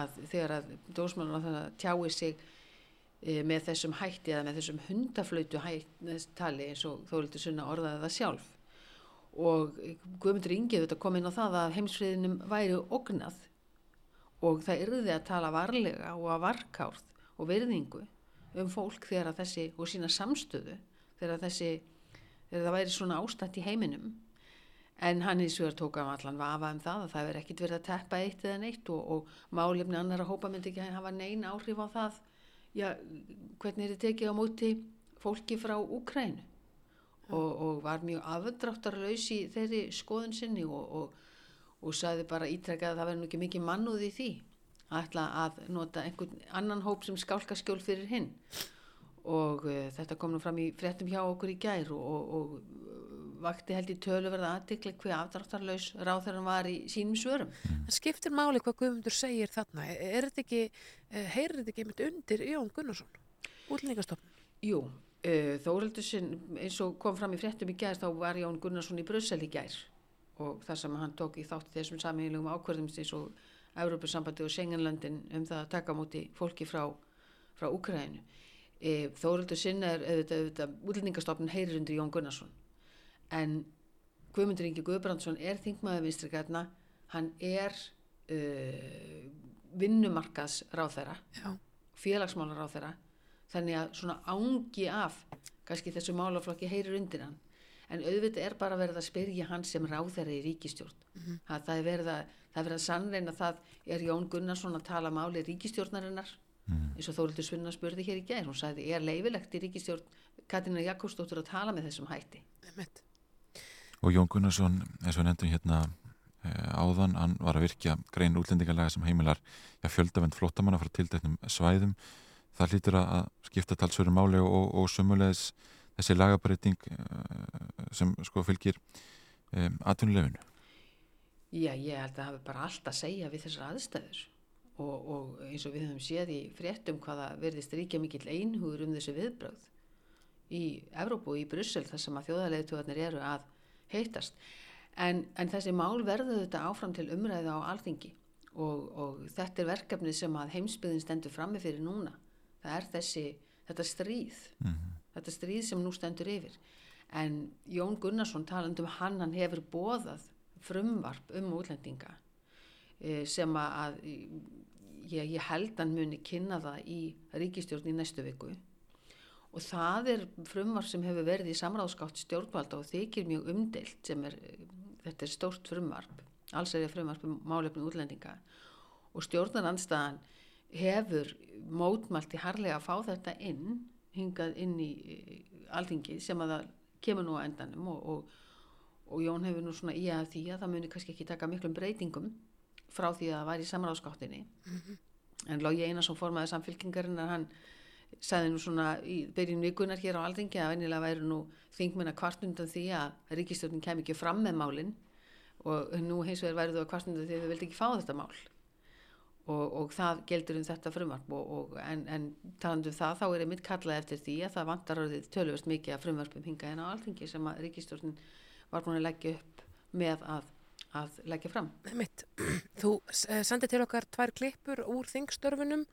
að þegar að dósmann á það tjái sig e, með þessum hætti eða með þessum hundaflöytu hættali eins og Þórildur Sunna orðaði það sjálf. Og Guðmundur Ingið þetta kom inn á það að heimsfriðinum væri ógnað og það yrði að tala varlega og að varkárð og verðingu um fólk þegar að þessi og sína samstöðu þegar þessi þegar það væri svona ástætt í heiminum. En hann hins vegar tók af allan vafa um það að það verið ekkit verið að teppa eitt eða neitt og, og málefni annar að hópa myndi ekki að hafa neina áhrif á það. Já, hvernig er þetta tekið á móti fólki frá Úkrænu og, og var mjög afdráttarlaus í þeirri skoðun sinni og, og saði bara ítrekkað að það verður nú ekki mikið mannúð í því. Að ætla að nota einhvern annan hóp sem skálkaskjól fyrir hinn og uh, þetta kom nú fram í fréttum hjá okkur í gær og, og, og vakti held í töluverða aðdekli hver afdráttarlaus ráð þegar hann var í sínum svörum. Það skiptir máli hvað Guðmundur segir þarna. Er þetta ekki, heyrir þetta ekki einmitt undir Jón Gunnarsson, útlendingastofnun? Jú, uh, Þóraldur sinn eins og kom fram í fréttum í gær þá var Jón Gunnarsson í Brussel í gær og þar sem hann tók í þátt þessum samílugum ákverðum eins og Európusambandi og Schengenlandin um það að taka múti fólki frá, frá Úkræðinu. E, Þóruldur sinna er auðvitað, auðvitað útlendingastofnun heyrir undir Jón Gunnarsson. En Guðmundur Ingi Guðbrandsson er þingmaður vinstrikarna, hann er uh, vinnumarkaðs ráþæra, félagsmálar ráþæra þannig að svona ángi af kannski þessu málaflokki heyrir undir hann. En auðvitað er bara verið að spyrja hann sem ráðherra í ríkistjórn mm það er verið að, það er verið að sannreina það er Jón Gunnarsson að tala máli ríkistjórnarinnar eins og Þórildur Svinna spurði hér í gær hún sagði er leifilegt í ríkistjórn Katina Jakobsdóttur að tala með þessum hætti Einmitt. Og Jón Gunnarsson, eins og nefndum hérna eh, áðan, hann var að virkja grein útlendingalega sem heimilar ja, fjöldavend flottamanna frá tildæknum svæðum. Það hlýtur að skipta talsveru máli og, og sumulegis þessi lagabreiting sem sko fylgir um, atvinnulefinu. Já, ég held að það hafi bara allt að segja við þessar aðstæður og, og eins og við höfum séð í fréttum hvaða verðist ríkja mikill einhugur um þessu viðbröð í Evrópu og í Brussel þar sem að þjóðarleituðarnir eru að heitast. En, en þessi mál verður þetta áfram til umræðu á alþingi og, og þetta er verkefni sem að heimsbyðin stendur frammi fyrir núna. Það er þessi, þetta stríð, þetta stríð sem nú stendur yfir. En Jón Gunnarsson talandum hann, hann hefur bóðað frumvarp um útlendinga eh, sem að ég, ég held hann muni kynna það í ríkistjórn í næstu viku. Og það er frumvarp sem hefur verið í samráðskátt stjórnvalda og þykir mjög umdelt sem er, þetta er stórt frumvarp alls er ég frumvarp um málefni útlendinga. Og stjórnarandstaðan hefur mótmælti harlega að fá þetta inn hingað inn í alþingi sem að það kemur nú á endanum og, og og Jón hefur nú svona í að því að það muni kannski ekki taka miklum breytingum frá því að það var í samráðskáttinni en Lógi Einarsson formaði samfylkingarinn að hann sagði nú svona í byrjun vikunar hér á Aldringi að vennilega væri nú þingmenn að kvartundan því að ríkistjórnin kem ekki fram með málin og nú hins vegar væri þú að kvartundan því að þau vildi ekki fá þetta mál. Og, og það geldur um þetta frumvarp og, og, en, en talandu um það þá er einmitt kallað eftir því að það vantar orðið tölvöst mikið að frumvarpum hinga en á Aldringi sem að ríkistjórnin var búin að leggja upp með að, að leggja fram. Mitt. Þú eh, sendið til okkar tvær klippur úr þingstörfunum.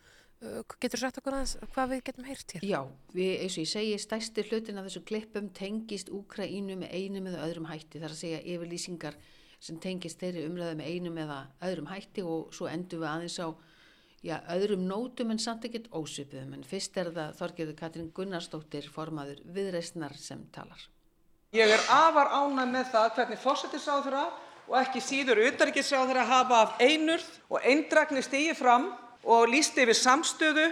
Uh, Getur þú sagt okkur aðeins hvað við getum heyrt hér? Já, við, eins og ég segi, stærsti hlutin af þessu klippum tengist Úkraínu með einum eða öðrum hætti. Það er að segja yfirlýsingar sem tengist þeirri umræðu með einum eða öðrum hætti og svo endum við aðeins á já, öðrum nótum en samt ekkert ósvipuðum. En fyrst er það Þorgeður Katrin Gunnarsdóttir formaður viðreistnar sem talar. Ég er afar ánægð með það hvernig fósættisráðherra og ekki síður utanríkisráðherra hafa af einurð og eindrækni stigið fram og lýst yfir samstöðu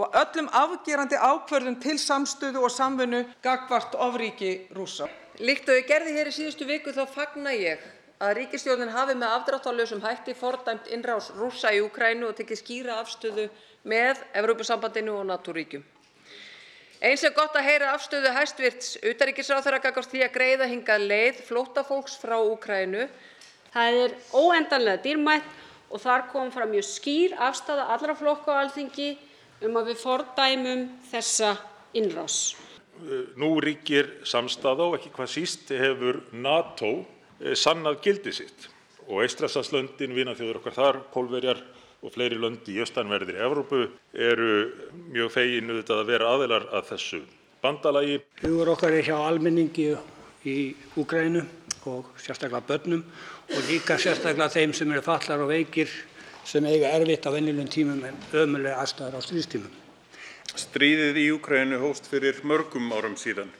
og öllum afgerandi ákvörðum til samstöðu og samvinnu gagvart ofríki rúsa. Líkt og ég gerði hér í síðustu viku þá fagna ég að ríkistjórnin hafi með afdráttarlausum hætti fordæmt innrás rúsa í Ukrænu og tekið skýra afstöðu með Evrópusambandinu og NATO-ríkjum. Eins er gott að heyra afstöðu hæstvirts utaríkisráðherra gagvart því að greiða hingað leið flóttafólks frá Úkrænu. Það er óendanlega dýrmætt og þar kom fram mjög skýr afstafa allra flokka á Alþingi um að við fordæmum þessa innrás. Nú ríkir samstaða og ekki hvað síst hefur NATO sannað gildi sitt og Eystrasaltslöndin, vinaþjóður okkar þar, Pólverjar og fleiri lönd í austanverðri Evrópu eru mjög fegin auðvitað að vera aðilar að þessu bandalagi. Hugur okkar er hjá almenningi í Úgrænu og sérstaklega börnum og líka sérstaklega þeim sem eru fallar og veikir sem eiga erfitt á vennilegum tímum en ömulega aðstæðar á stríðstímum. Stríðið í Úgrænu hóst fyrir mörgum árum síðan.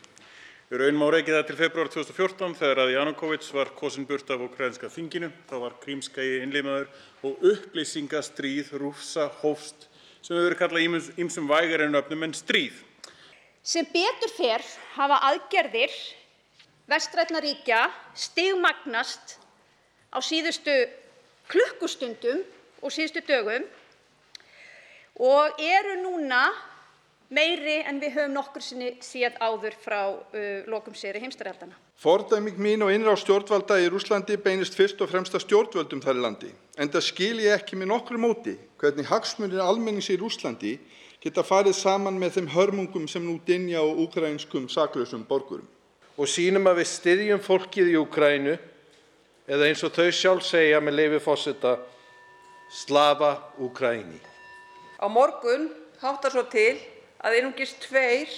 Við raunum á reikið það til februar 2014 þegar að Janukovic var kosin burt af ukrainska þinginu. Þá var krímskægi innlimaður og upplýsingastríð rúsa hófst sem hefur verið kallað ímsum vægar en öfnum en stríð. Sem betur fer hafa aðgerðir vestrætna ríkja stigmagnast á síðustu klukkustundum og síðustu dögum og eru núna meiri en við höfum nokkur sinni séð áður frá uh, lokum séri heimstarjaldana. Fordæming mín og innráð stjórnvalda í Rúslandi beinist fyrst og fremst að stjórnvöldum þar í landi. En það skil ég ekki með nokkru móti hvernig hagsmunir almennings í Rúslandi geta farið saman með þeim hörmungum sem nú dinja á ukrainskum saklausum borgurum. Og sínum að við styðjum fólkið í Ukrænu eða eins og þau sjálf segja með leifi fósita Slava Ukræni. Á morgun háttar svo til að einungis tveir,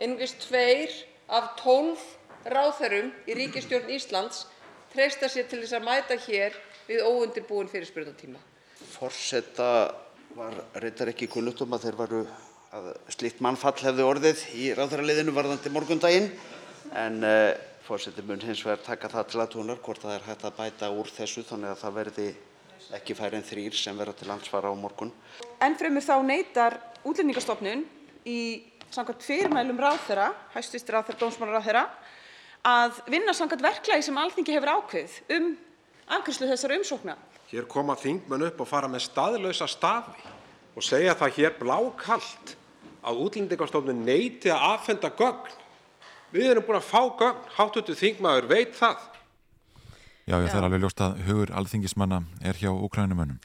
einungis tveir af tólf ráðherrum í ríkistjórn Íslands treysta sér til þess að mæta hér við óundirbúin fyrirspurnatíma. Forseta var reyndar ekki kullutum að þeir varu að slíkt mannfall hefði orðið í ráðherraliðinu varðandi morgundaginn en uh, fórseti mun hins vegar taka það til aðtúnar hvort það er hægt að bæta úr þessu þannig að það verði ekki færri en þrýr sem verða til landsfara á morgun. Enn fremur þá neytar útlendingastofnun í samkvæmt fyrirmælum ráðherra, hæstvist ráðherra, dómsmálaráðherra, að vinna samkvæmt verklagi sem alþingi hefur ákveð um afgjörslu þessara umsókna. Hér koma þingmenn upp og fara með staðlausa stafi og segja það hér blákallt að útlendingastofnun neyti að afhenda gögn. Við erum búin að fá gögn, háttutu þingmaður veit það. Já, já, það er alveg ljóst að hugur alþingismanna er hjá Ukrænumönnum.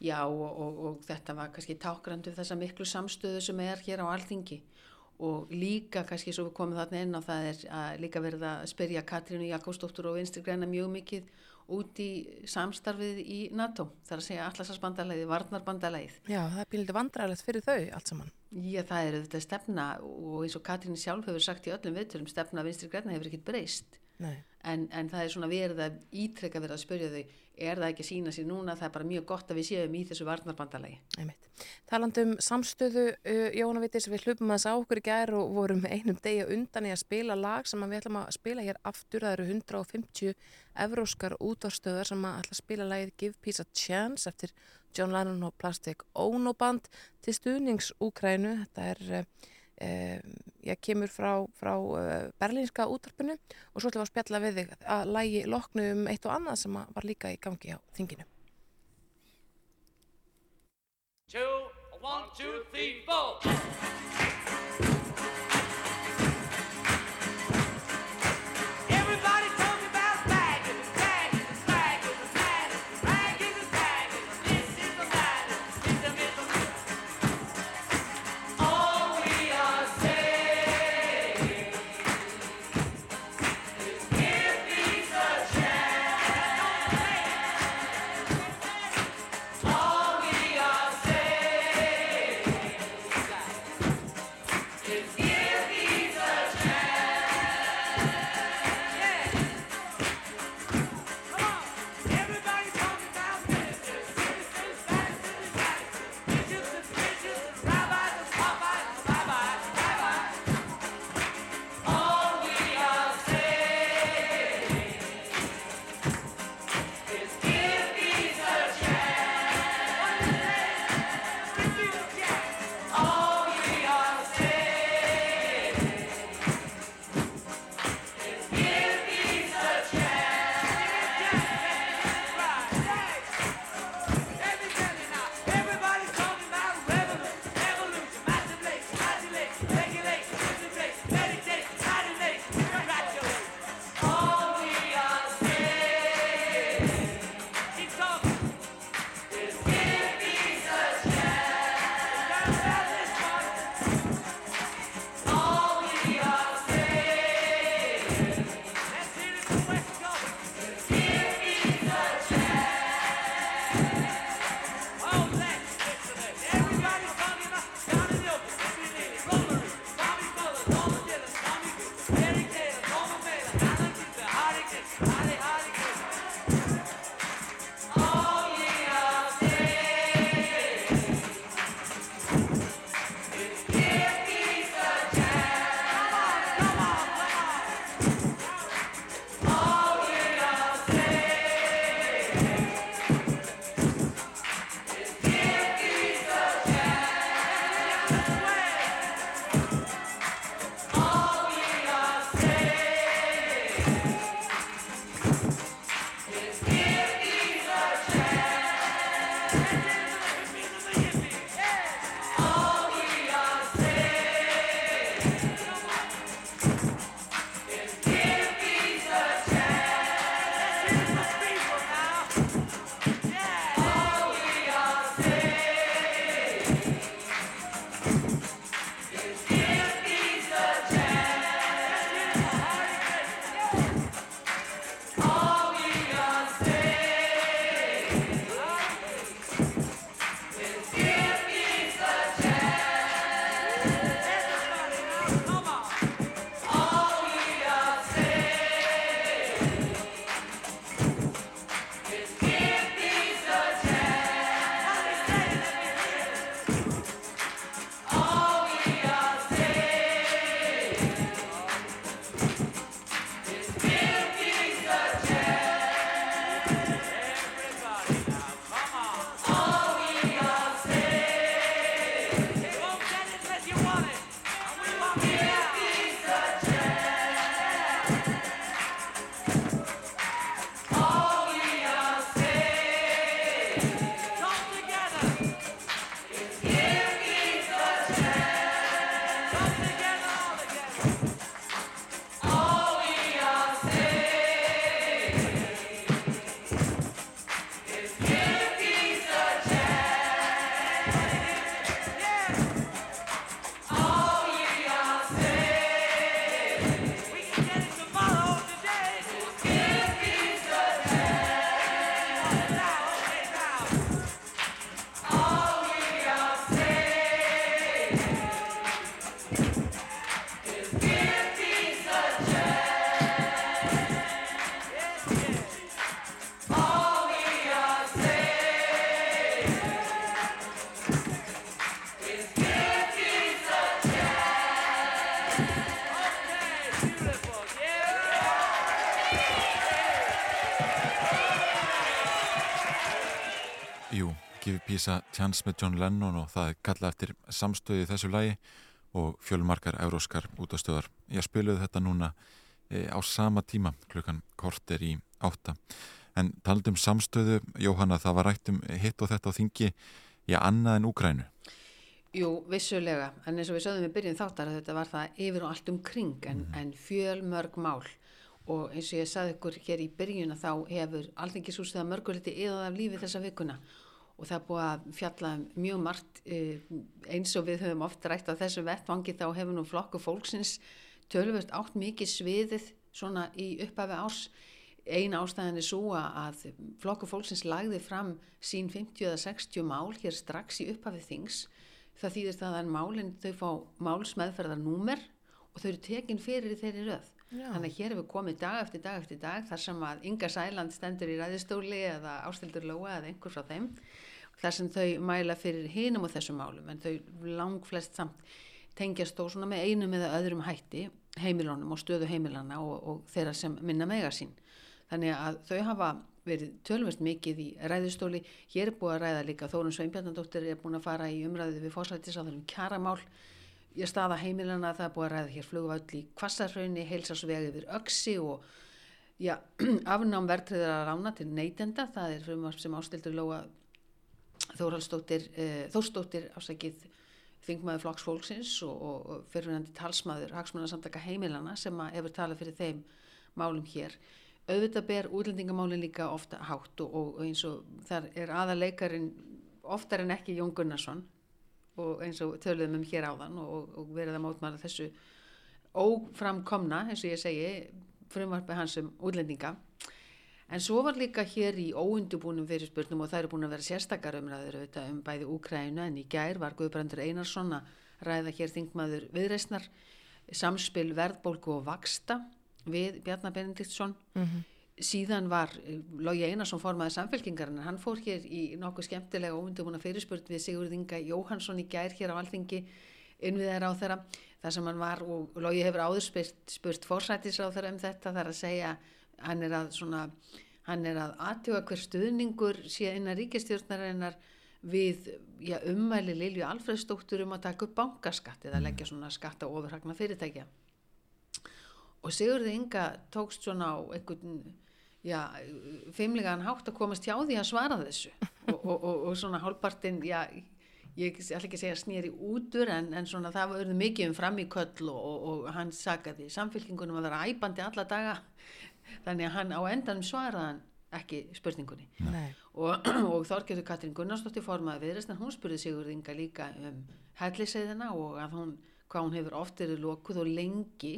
Já og, og, og þetta var kannski tákrandu þessa miklu samstöðu sem er hér á alþingi og líka kannski svo við komum þarna inn á það er að líka verið að spyrja Katrínu Jakobsdóttur og Vinstri Græna mjög mikið út í samstarfið í NATO, þar að segja allarsasbandalæði, varnarbandalæðið. Já, það er píliti vandræðilegt fyrir þau allt saman. Já, það er þetta stefna og eins og Katrín sjálf hefur sagt í öllum viðtölum, stefna Vinstri Græna hefur ekkert breyst. En, en það er svona verið að ítrekka verið að spyrja þau, er það ekki að sína sér núna, það er bara mjög gott að við séum í þessu varnarbandalagi. Talandum samstöðu, uh, Jóna Vittis, við hlupum að það á okkur í gær og vorum einum degi undan í að spila lag sem við ætlum að spila hér aftur, það eru 150 evróskar útvarstöðar sem að ætla að spila lagið Give Peace a Chance eftir John Lennon og Plastic Ono Band til stuðnings Úkrænu, þetta er... Uh, ég kemur frá, frá uh, berlínska útarpinu og svo ætlum við að spjalla við þig að lægi loknu um eitt og annað sem var líka í gangi á þinginu. Two, one, two, three, Give Peace a Chance með John Lennon og það er kallað eftir samstöði í þessu lægi og fjölmarkar euróskar útastöðar. Ég spiluði þetta núna e, á sama tíma klukkan korter í átta. En talandum samstöðu, Jóhanna, það var rætt um hitt og þetta á þingi í annað en Úkrænu. Jú, vissulega, en eins og við sögðum við byrjun þáttar að þetta var það yfir og allt um kring en, en fjölmörg mál og eins og ég sagði ykkur hér í byrjun að þá hefur alþingisúsið að mörguliti eða af lífi þessa vikuna og það er búið að fjalla mjög margt eh, eins og við höfum oft rætt á þessu vettvangi þá hefur nú flokku fólksins tölvöld átt mikið sviðið svona í upphafi árs. Eina ástæðan er svo að flokku fólksins lagði fram sín 50 eða 60 mál hér strax í upphafi þings. Það þýðir það að málinn þau fá málsmeðferðar númer og þau eru tekin fyrir þeirri röð. Já. þannig að hér hefur komið dag eftir dag eftir dag þar sem að Inga Sæland stendur í ræðistóli eða Ástildur Lóa eða einhver frá þeim þar sem þau mæla fyrir hinum og þessum málum en þau lang flest samt tengjast þó svona með einum eða öðrum hætti heimilónum og stöðu heimilana og, og þeirra sem minna mega sín. Þannig að þau hafa verið tölvist mikið í ræðistóli hér er búið að ræða líka Þórun Sveinbjarnadóttir er búin að fara í umræðu við fórsættis á þeirrum kjaramál. Ég staða heimilana það er búið að ræða hér flugvöld í Kvassarhraunni, heilsasvegi yfir Öksi og já, afnám verðtriðar að rána til neytenda, það er frumvarp sem ástildur Lóa Þórhaldsdóttir, uh, Þórsdóttir ásækið þingmaður flokks fólksins og, og, fyrirvændi talsmaður hagsmunarsamtaka heimilana sem að hefur talað fyrir þeim málum hér. Auðvitað ber útlendingamálin líka ofta hátt og, og eins og þar er aðaleikarin oftar en ekki Jón Gunnarsson og eins og töluðum um hér áðan og, og verið að mótmæla þessu óframkomna, eins og ég segi, frumvarpi hans um útlendinga. En svo var líka hér í óundubúnum fyrirspurnum og það eru búin að vera sérstakar umræður auðvitað um bæði Úkrænu en í gær var Guðbrandur Einarsson að ræða hér þingmaður viðreysnar samspil verðbólku og vaksta við Bjarnar Benediktsson. Mhm. Síðan var eh, Lógi Einarsson formaði samfélkingarinn, hann fór hér í nokkuð skemmtilega óundubúna fyrirspurn við Sigurð Inga Jóhansson í gær hér á Alþingi innviðar á þeirra þar sem hann var og Lógi hefur áður spurt, spurt forsættis á þeirra um þetta þar að segja hann er að svona hann er að aðtjóða hver stuðningur sé innan ríkistjórnarinnar við já, ummæli Lilju Alfredsdóttur um að taka upp bankaskatt eða leggja svona skatt á ofurhagna fyrirtækja. Og Sigurði Inga tókst svona á einhvern já, feimlegan hátt að komast hjá því að svara þessu. Og, og, og, og svona hálpartinn, já ég ætla ekki að segja snýri útur en, en svona það var mikið um fram í köll og, og hann sagaði samfélkingunum að vera æpandi alla daga þannig að hann á endanum svaraði hann ekki spurningunni. Nei. og, og Þorgerður Katrín Gunnarsdóttir formaði viðreist en hún spurði Sigurð Inga líka um helliseiðina og að hún, hvað hún hefur oft verið lokuð og lengi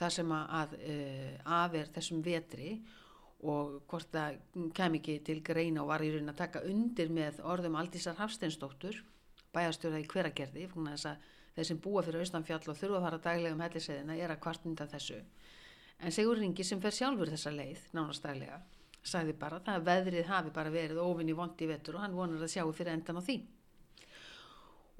það sem að, að uh, af er þessum vetri og hvort það kem ekki til greina og var í raun að taka undir með orðum Aldísar Hafsteinsdóttur bæjarstjóra í hveragerði þess að þeir sem búa fyrir austanfjall og þurfa að fara daglega um helliseiðina er að kvart undan þessu en Sigur Ringi sem fer sjálfur þessa leið nánast daglega sagði bara það að veðrið hafi bara verið ofin í vondi vetur og hann vonar að sjáu fyrir endan á því.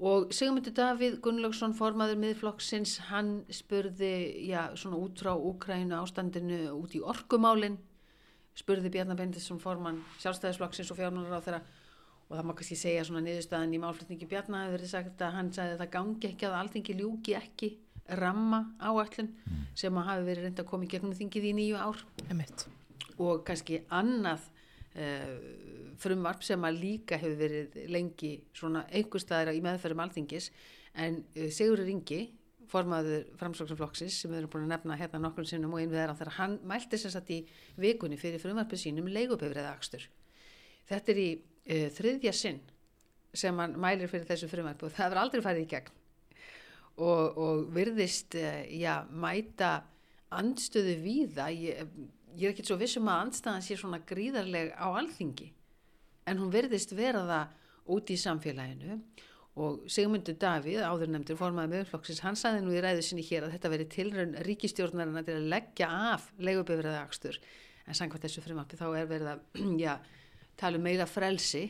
Og Sigmundur Davíð Gunnlaugsson formaður miðflokksins hann spurði já, svona út frá Úkrænu ástandinu út í orkumálin spurði Bjarnar Bendisson formann sjálfstæðisflokksins og fjármálar á þeirra og það má kannski segja svona niðurstaðan í málflutningi Bjarnar hefur verið sagt að hann sagði að það gangi ekki að alþingi ljúki ekki ramma áallun sem að hafi verið reynd að koma í gegnum þingið í nýju ár. Emitt. og kannski annað uh, frumvarp sem að líka hefur verið lengi svona einhverstaðara í meðferðum alþingis en uh, Sigurður Ingi formaður framsóknarflokksins sem við erum búin að nefna hérna nokkur sinnum og einvið er á þegar hann mælti sem sagt í vikunni fyrir frumvarpið sínum leigubifriða akstur þetta er í uh, þriðja sinn sem hann mælir fyrir þessu frumvarpi og það hefur aldrei farið í gegn og, og virðist uh, já, mæta andstöðu víða. Ég, ég er ekki svo vissum að andstæðan sé svona gríðarleg á alþingi en hún virðist vera það út í samfélaginu. Og Sigmundur Davíð, áður nefndir formaði meðflokksins, hann sagði nú í ræðu sinni hér að þetta veri tilraun ríkistjórnarinn til að leggja af leigubifræða akstur en samkvæmt þessu frumarpi þá er verið að já, tala um meira frelsi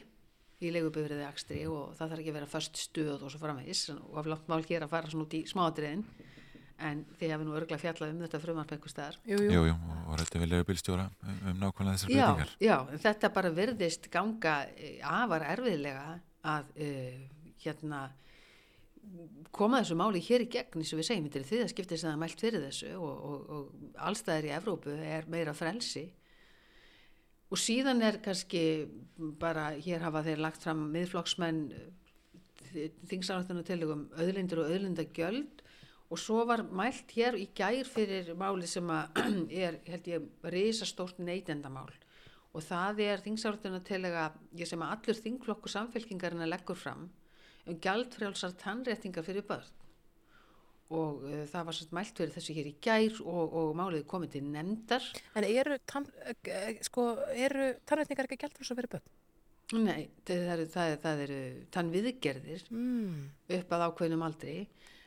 í leigubifræði akstri og það þarf ekki að vera först stöð og svo framvegis og af langt mál hér að fara svona út í smáadriðin en þið hefur nú örgulega fjallað um þetta frumvarp einhver staðar. Jú, Jú, jú, og rættu við legubílstjóra um, um nákvæmlega þessar Já, breytingar. já, en þetta bara virðist ganga eh, afar erfiðlega að uh, hérna koma þessu máli hér í gegn eins og við segjum, þetta er því að skiptið sem það mælt fyrir þessu og, og, og allstæðir í Evrópu er meira frelsi og síðan er kannski bara, hér hafa þeir lagt fram miðflokksmenn þingsáðanum til um auðlindur og auðlindagjöld. Og svo var mælt hér í gær fyrir máli sem er, held ég, risastórt neytendamál. Og það er þingsáðanum til að sem allur þingflokkur samfélkingarinn leggur fram um gjaldfrjálsar tannréttingar fyrir börn og uh, það var svolítið mælt fyrir þessu hér í gær og, og málið komið til nefndar. En eru, tann, eh, sko, eru tannrétningar ekki gælt fyrir svo verið börn? Nei, það eru, það eru, það eru tannviðgerðir Mm. upp að ákveðnum aldri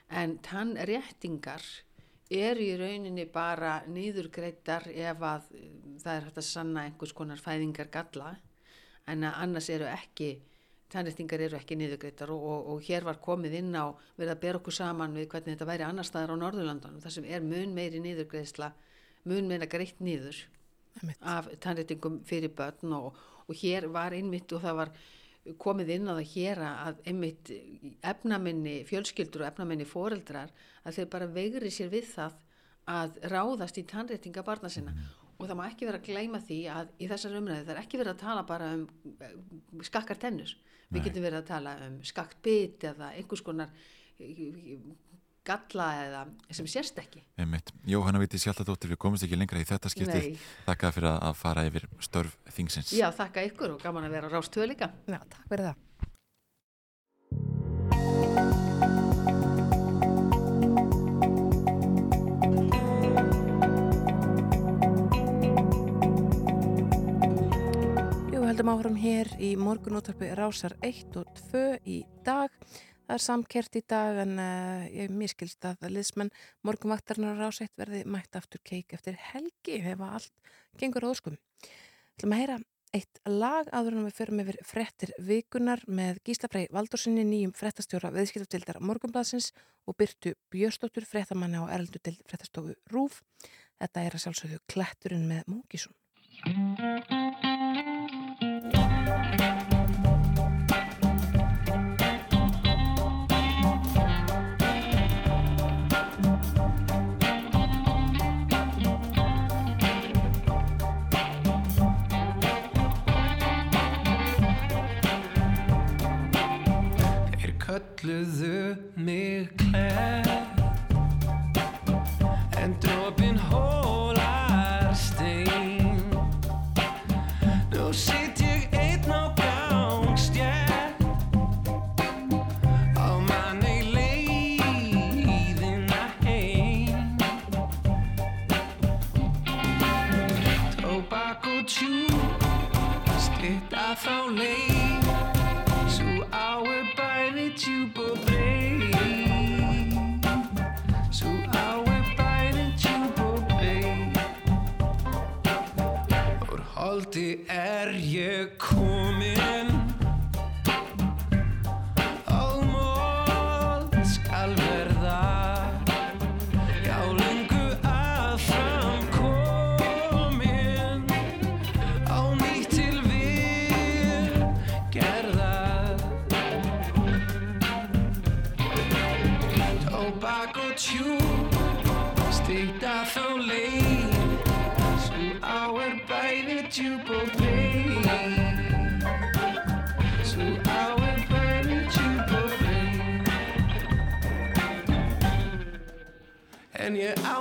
en tannréttingar eru í rauninni bara nýðurgreitar ef að uh, það er hægt að sanna einhvers konar fæðingar galla en að annars eru ekki tannréttingar eru ekki niðurgreitar og, og, og hér var komið inn á við að bera okkur saman við hvernig þetta væri annar staðar á Norðurlandunum þar sem er mun meiri niðurgreisla mun meira greitt niður af tannréttingum fyrir börn og, og hér var einmitt og það var komið inn á það hér að einmitt efnaminni fjölskyldur og efnaminni foreldrar að þeir bara veigri sér við það að ráðast í tannréttinga barna sinna og það má ekki vera að gleyma því að í þessar umræði það er ekki verið að tala bara um eh, skakkar tennur Nei. við getum verið að tala um skakt bit eða einhvers konar eh, galla eða sem sérst ekki Einmitt. Jóhanna Viti Sjaldadóttir, við komumst ekki lengra í þetta skiptið. Nei. Þakka fyrir að- að fara yfir störf þingsins. Já, þakka ykkur og gaman að vera á Rástöðu líka Já, takk fyrir það höldum áfram hér í morgunúttarpi Rásar 1 og 2 í dag. Það er samkert í dag en uh, ég miskilst að liðsmenn morgunvaktarnar Rás 1 verði mætt aftur keik eftir helgi ef að allt gengur óskum. Þú ætlum að heyra eitt lag áður en við förum yfir frettir vikunar með Gíslafrei Valdórsinni nýjum frettastjóra viðskiptafdildar morgunbladsins og Byrtu Björstóttur frettamanni á Erlendu dild frettastofu Rúf. Þetta er að sjálfsögðu kletturinn með Múkísson. Kölluðu mig klær En dropin hólar stein. Nú sitt ég einn á gangstjær. Á manni leiðina heim. Tóbak og tjú Stitta þá leið En ég á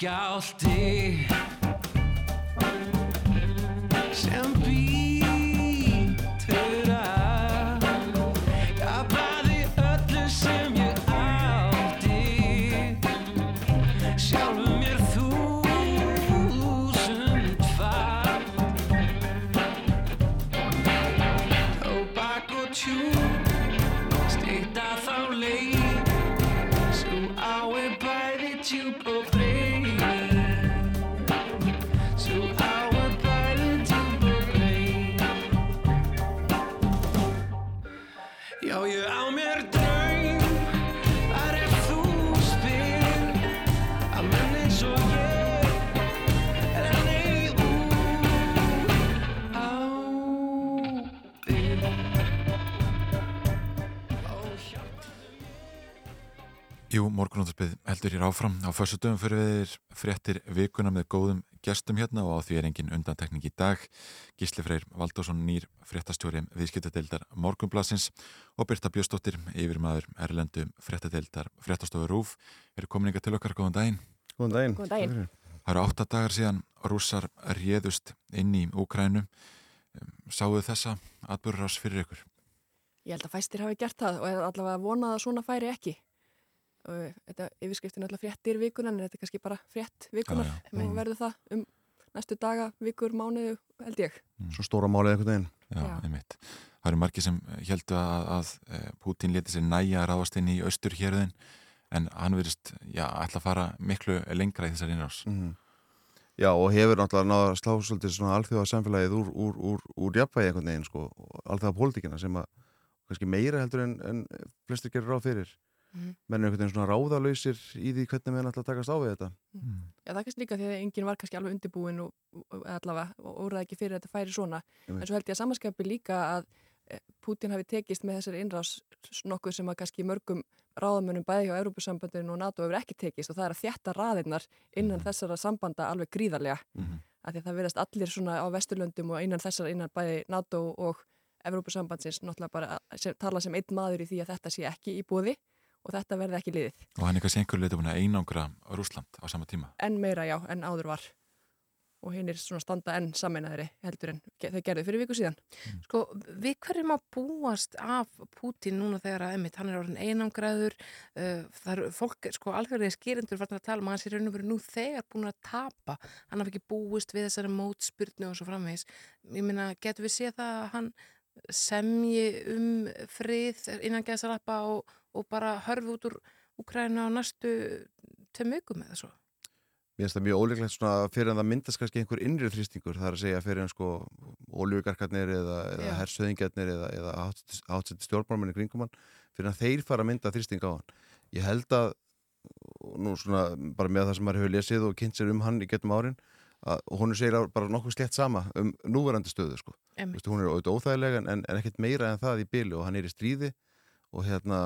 jarðskjálti morgunúttarpið heldur hér áfram. Á fyrstu dögum fyrir við fréttir vikuna með góðum gestum hérna og á því er engin undantekning í dag. Gísli Freyr Valdósson, nýr fréttastjóri viðskiptadeildar Morgunblasins og Birta Bjöstóttir, yfirmaður Erlendu fréttadeildar fréttastofu Rúf. Eru komininga til okkar, góðan daginn. Góðan daginn. Góðan daginn. Það eru átta dagar síðan rússar réðust inn í Úkrænu. Sáðu þessa atbyrðurás fyrir ykkur? Ég held að fæstir hafi gert það og allavega vonað að svona færi ekki. Og þetta yfirskriftin er alltaf fréttir vikunan en þetta er kannski bara frétt vikunar. Já, já. En verður það um næstu daga, vikur, mánuðu, held ég. Svo stóra málið Já. einmitt. Það eru margir sem heldu að, að eh, Pútín leti sér næja að ráðast inn í austur hérðin en hann verist, já, ætla að fara miklu lengra í þessar innrás. Mhm. Já, og hefur náttúrulega náða að slá svolítið svona alþjóða samfélagið úr, úr, úr, úr jafnvægi einhvern veginn, sko, og alþjóða pólitíkina sem að kannski meira heldur en, en flestir gerir ráð fyrir. Mhm. Menn er einhvern veginn svona ráðalausir í því hvernig menn ætla að takast á við þetta. Já, það er kannski líka því að enginn var kannski alveg undirbúin og, og allavega og úrraði ekki fyrir að þetta færi svona. Einmitt. En svo held ég að samanskapi líka að eh, Pútín hafi tekist með þessari innrás nokkuð sem að kannski mörgum ráðamönnum bæði hjá Európusambandinu og NATO hefur ekki tekist og það er að þjætta raðirnar innan þessara sambanda alveg gríðarlega. Mhm. Af því að það verðast allir svona á Vesturlöndum og innan þessara innan bæði NATO og Európusambandsins náttúrulega bara að sem, tala sem einn maður í því að þetta sé ekki í búði og þetta verði ekki liðið. Og hann er kannski einhverju leiti búin að einangra Rúsland á sama tíma. enn meira já, enn áður var og hinn er svona standa enn sameinaðri heldur en þau gerðu fyrir viku síðan Sko, við hverjum að búast af Pútín núna þegar að einmitt, hann er orðin einangræður, uh, það eru fólk, sko, algjörlega skýrendur farnir að tala um að hann sé raun og verið nú þegar búin að tapa, hann hafi ekki búist við þessari mótspyrnu og svo framvegis. Ég meina, getur við séð það að hann semji um frið innan geðsarappa og, og bara hörfi út úr Úkræna á næstu vikum eða svo? Mér finnst það mjög óleiklegt svona fyrir en það myndast kannski einhver innri þrýstingur, það er að segja fyrir en sko óljugarkarnir eða, eða hersöðingarnir eða, eða hátsett stjórnmálmenni kringum hann, fyrir að þeir fara að mynda þrýsting á hann. Ég held að, nú svona bara með það sem maður hefur lesið og kynnt sér um hann í getum árin, að hún segir bara nokkuð slett sama um núverandi stöðu sko. Vistu, hún er auðvitað óþægilega en, en ekkert meira en það í byli og hann er í stríði og hérna,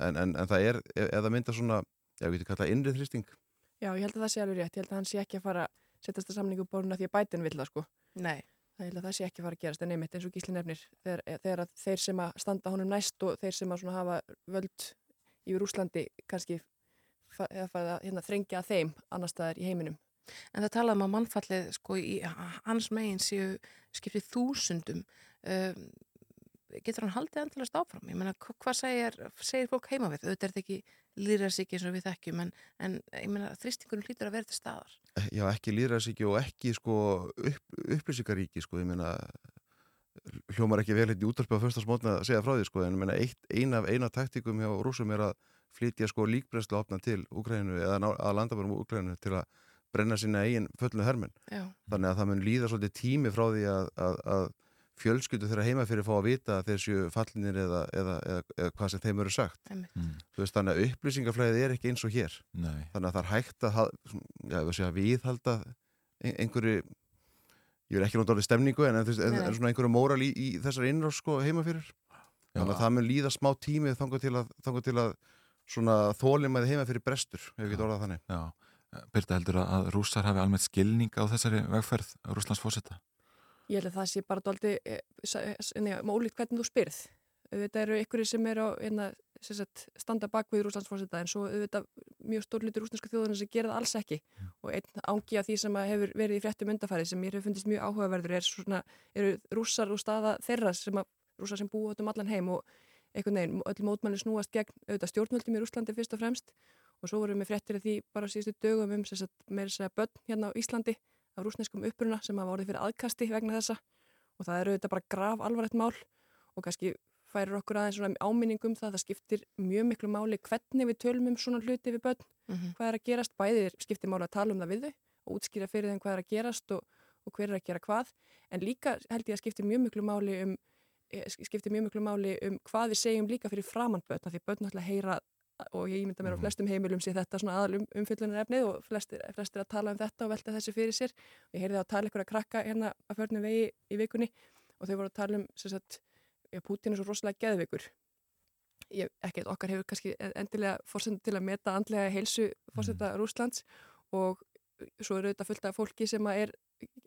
en, en, en það er, það mynda svona, já, við getum kallað innri þrýsting, Já, ég held að það sé alveg rétt, ég held að hann sé ekki að fara að setjast að samningu boruna því að bætin vill það sko. Nei. Það held að það sé ekki að fara að gerast en einmitt eins og gísli nefnir þegar, þegar að þeir sem að standa honum næst og þeir sem að svona hafa völd í Rúslandi kannski fa- eða fara að hérna, þrengja að þeim annar staðar í heiminum En það talaðum að mannfallið sko í hans megin séu skiptið þúsundum. Um, getur hann haldið endalast áfram? Ég meina, hva- hvað segir, segir fólk heima við? Auðvitað er þetta ekki líðræðsíki eins og við þekkjum, en, en ég meina, þrýstingunum hlýtur að vera til staðar. já, ekki líðræðsíki og ekki sko upp, upplýsingaríki sko, ég meina hljómar ekki vel hérna í útarpi á förstasmótna að segja frá því sko, en ég meina eina af eina taktikum hjá rúsum er að flytja sko líkbrennslu opna til Úkrænu eða að landabærum Úkrænu til að brenna sína eigin föllnu hermenn. Já. þannig að það mun líða svolítið tími frá því að, að, að fjölskyldu þeirra heima fyrir fá að vita að þeir séu fallinir eða, eða, eða, eða hvað sem þeim eru sagt. Mm. Þú veist, þannig að upplýsingaflæðið er ekki eins og hér. Nei. þannig að það er hægt að já, segja, viðhalda ein- einhverju ég vil ekki orðið stemningu en, en, en, en svona einhverju móral í, í þessari innrás sko, heima fyrir. Þannig að það mun líða smá tími þangað til að, þangað til að svona þólimaði heima fyrir brestur ef við getum orðað þannig. Já, Birta heldur að, rússar hafi almennt skilning á þessari vegferð Rússlands fósetta? Ég held að það sé bara doldi ólíkt hvernig þú spyrð. Auðvitað eru ykkur sem eru á hérna, sem sagt, standa bak við Rúslandsfórseta en svo auðvitað mjög stór hlutur rúsnesku þjóðunar sem gera það alls ekki og einn ángi af því sem hefur verið í fréttum undarfæri sem mér hefur fundist mjög áhugaverður er svona, eru rússar og staða þeirra sem að rússar sem búa út um allan heim og einhvern veginn, öll mótmæli snúast gegn auðvitað stjórnvöldum í Rúslandi fyrst og fremst og svo vorum við fréttir af því bara síðustu dögum um sagt meira segja börn hérna á Íslandi af rúsneskum uppruna sem hafa orðið fyrir aðkasti vegna þessa. Og það eru auðvitað bara graf alvarlegt mál og kannski færir okkur aðeins svona áminningum það. Að það skiptir mjög miklu máli hvernig við tölum um svona hluti við börn Mhm. hvað er að gerast, bæði skiptir máli að tala um það við þau og útskýra fyrir þeim hvað er að gerast og, og hver er að gera hvað. En líka held ég að skiptir mjög miklu máli um eh, skiptir mjög miklu máli um hvað við segjum líka fyrir framann börn af því börn náttúrulega heyra og ég ímynda mér á flestum heimilum sé þetta svona aðal um, umfyllunar efnið og flestir, flestir að tala um þetta og velta þessu fyrir sér. Og ég heyrði á að tala ykkur að krakka hérna að förnum vegi í vikunni og þau voru að tala um sagt, já, Putin er svo rosalega geðvikur ekki, okkar hefur kannski endilega fórsendur til að meta andlega heilsu fórseta Rúslands og svo er auðvitað fullt af fólki sem er,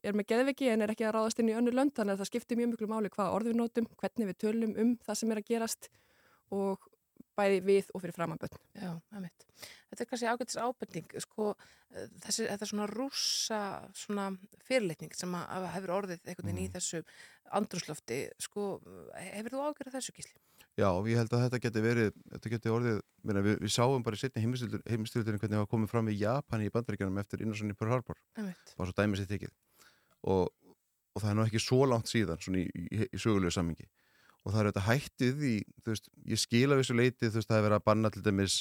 er með geðviki en er ekki að ráðast inn í önnu lönd þannig að það skiptir mjög miklu máli hvaða orð við nótum, hvernig við tölum um það sem er að gerast og bæði við og fyrir framamböld. Já, einmitt. Þetta er kannski ágættis ábending, sko, eh, þessi, þetta er svona rússa svona fyrirlitning sem að, hefur orðið einhvern veginn í þessu andrúslofti, sko, hefur þú ágjörð þessu gísli? Já, ég held að þetta geti verið, þetta geti orðið, meina, við, við sáum bara í setni heimistildurinn hvernig það var komið fram í Japani í bandaríkjanum eftir innarsann í Pearl Harbor, Einmitt. bara svo dæmis eitt tekið og, og það er nú ekki svo langt síðan, svona í, í, í sögulegu sammingi og það er þetta hættið í, þú veist, ég skila þessu leiti, þú veist, það er verið að banna til dæmis,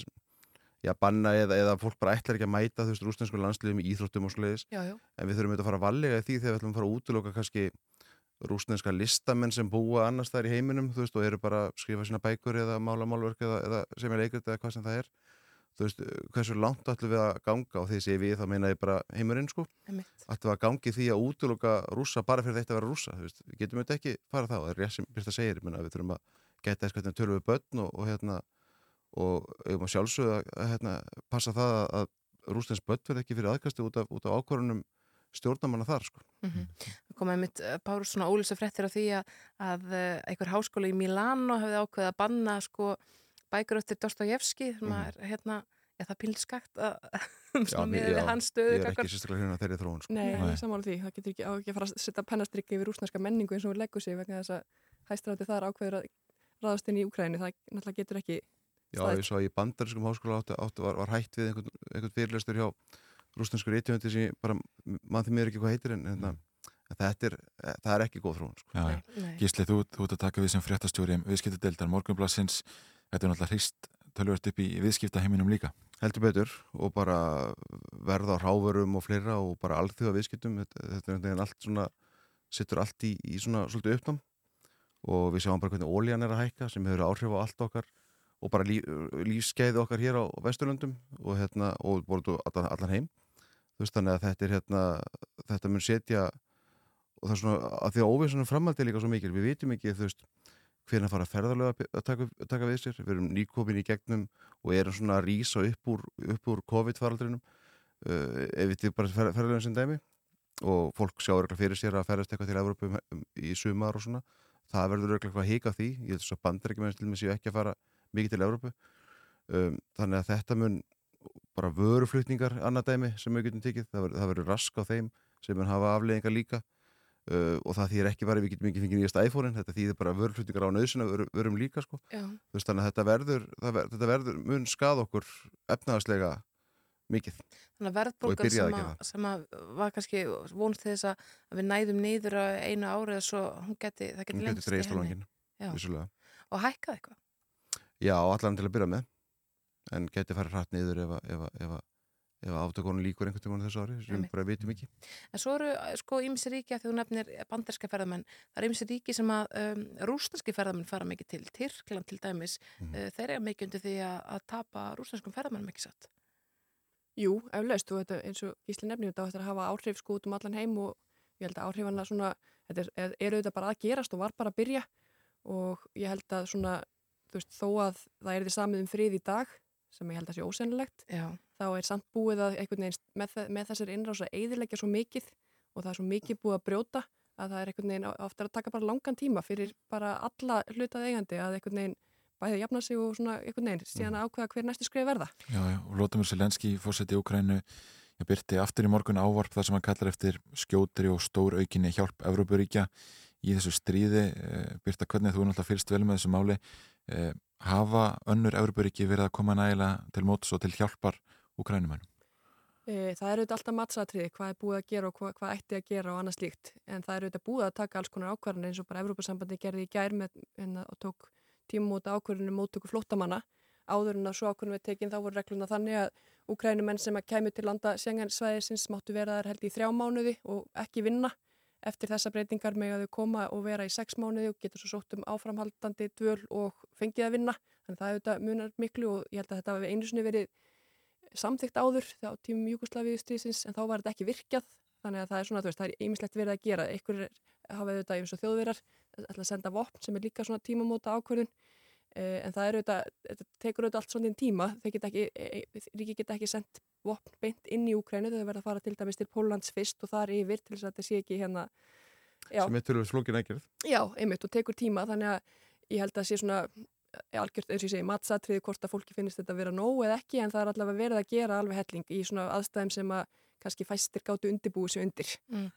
já, banna eða, eða fólk bara ætlar ekki að mæta, þú veist, rústensku landsliðum í íþróttum og já. en við þurfum auðvitað að fara að vallega því þegar við ætlum að fara að útiloka kannski rúsneska listamenn sem búa annars þar í heiminum, þú veist, og eru bara að skrifa sína bækur eða mála málverk eða, eða sem er leikrit eða hvað sem það er þú veist, hversu langt ætlum við að ganga? Og því sé við, þá meina ég bara heimurinn sko, ætlum við að gangi því að útiloka rússa bara fyrir þetta að vera rússa? Þú veist, við getum auðvitað ekki fara þá, það er rétt sem Birta segir, ég meina, við þurfum að geta tölum við börn og, og hérna og um að sjálfsögða að hérna, passa það að, að rústens börn verð ekki fyrir aðkasti út af, af ákvörunum stjórnamanna þar sko. Mm Það kom einmitt Párus svona ólýsa fréttir af því að, að eh, einhver háskóla í Milano hefði ákveðið að banna sko bækur eftir Dostojevski sem Mhm. er hérna, já það píl skakt að um já, við hans stöðu Ég er ekki sérstaklega hérna þeirri þróun sko. Nei, ég er sammála því. Það getur ekki, á ekki að fara að setja pennastrykki yfir rúsneska menningu eins og við leggur sig vegna þess að hæstrætti þar ákveður að ráðast inn í Úkræni. Það náttúrulega getur ekki Já, staðið. ég svo að í bandariskum háskóla áttu, áttu var, var hætt við einhvern, einhvern fyrirlestur hjá rústenskur rítjöndi sem ég bara, mann því mér ekki hvað heitir en, en, en þetta er, það er ekki góð þróun sko. Gísli, þú, þú ert að taka við sem fréttastjóri viðskiptadeildar morgunblassins þetta er náttúrulega hrist tölvört upp í viðskiptaheiminum líka. Heldur betur og bara verða á ráfurum og fleira og bara alþjóða viðskiptum þetta, þetta er allt svona sittur allt í, í svona svolítið uppnám. Og við sjáum bara hvernig ólíjan er að hækka sem hefur áhrif á allt okkar og bara líf, lífskeiði okkar hér á Vesturlöndum og, hérna, og voru allan, allan heim. Þú veist þannig að þetta er hérna þetta mun setja og það er svona að því að óvissunum framaldi er líka svo mikil. Við vitum ekki þú veist hvernig fara ferðarlega að taka, taka við sér. Við erum nýkopin í gegnum og erum svona að rýsa upp úr, úr COVID-faraldrinum uh, ef við til bara fer, ferðarlega sem dæmi. Og fólk sjá örgulega fyrir sér að ferðast eitthvað til Európa um, um, í sumar og svona. Það verður eitthvað að hika því. Ég held svo að bandir ekki með til með séu ekki að fara mikið til Európu um, þannig að þetta mun bara vöruflutningar annað dæmi sem við getum tekið. Það verður, rask á þeim sem mun hafa afleðingar líka uh, og það þýðir ekki bara við getum ekki fengið nýjast iPhone-in þetta þýðir bara vöruflutningar á nöðsina vörum, vörum líka sko veist, þannig að þetta verður, ver, þetta verður mun skað okkur efnaðaslega mikið Þannig að verðbólgan sem, sem að var kannski vonst þess að við næðum niður á einu ári eða svo hún geti, það geti lengst Já. vissulega. Og hækkað eitthvað. Já, allan til að byrja með en geti farið hratt niður ef, að- ef, aftökunum líkur einhvern tímann þessu ári sem Einmitt. bara vitum ekki En svo eru sko ýmsi ríki að því þú nefnir banderska ferðamenn, það eru ýmsi ríki sem að um, rústanski ferðamenn fara mikið til Tyrkland til dæmis, mm. þeir eru mikið undir því að, að tapa rústanskum ferðamennum ekki satt. Jú, eflaust og þetta eins og Gísli nefnir þetta á eftir að hafa áhrif sko út um allan heim og ég held að áhrifanna svona, þetta er, er, er auðvitað bara að gerast og var bara að byrja og ég held að svona, þú veist, þó að það er því samið um frið í dag sem ég held að sé ósennilegt, Já. Þá er samt búið að veginn með, með þessari innrás að eiðilegja svo mikið og það er svo mikið búið að brjóta að það er einhvern veginn ofta að taka bara langan tíma fyrir bara alla hlutað eigandi að einhvern veginn bæði jafna sig og svona einhvern veginn síðan að ákveða hver næstu skrif verða. Já, já, og Lótamur Selenski, fórseti í Ukrænu, ég byrti aftur í morgun ávarp þar sem hann kallar eftir skjótri og stór aukinni hjálp Evrópuríkja í þessu stríði. Eh, Birta, hvernig þú náttúrulega fyrst vel með þessu máli. Eh, hafa önnur Evrópuríki verið að koma nægilega til móts og til hjálpar Ukrænumænum? E, Það er auðvitað alltaf matsatriði, hvað er búið að gera og hvað, hvað ætti að gera og annað slíkt. En það er auðvitað búið að taka alls konar ákvarðanir eins og bara Evrópasambandi gerði í gær með, en, og tók tímumóta ákvarðanir móttöku flóttamanna. Áður en að svo ákvarðanir við tekinn þá voru regluna þannig að Ukrænumenn sem að kæmu til landa Schengen-svæðisins máttu vera þar held í þrjá mánuði og ekki vinna. Eftir þessa breytingar með að þau koma og vera í sex mánuði og getur svo sótt um áframhaldandi dvöl og fengið að vinna. Þannig að það auðvitað munar miklu og ég held að þetta hafi einu sinni verið samþygt áður á tímum Júkoslavíðustrísins en þá var þetta ekki virkjað. Þannig að það er svona, þú veist, það er ýmislegt verið að gera. Einhver hafa auðvitað eins og þjóðverjar ætla að senda vopn sem er líka svona tímamóta ákvörðun. Eh, en það er auðvitað þetta tekur auðvitað allt svona tíma. Þeir geta ekki, e, e, ríki geta ekki sendt vopn beint inn í Úkrænu, þau verða að fara til dæmis til Póllands fyrst og þar yfir til þess að þetta sé ekki hérna já, sem er tölvöld slókin ekkert. Já, einmitt og tekur tíma. Þannig að ég held að sé svona eh, algjört, eins og ég segi, matsatriði hvort að fólki finnist þetta að vera nóg eða ekki en það er allavega verið að gera alveg helling í svona aðstæðum sem að kannski fæstir gáttu undirbúið sér undir. Mm.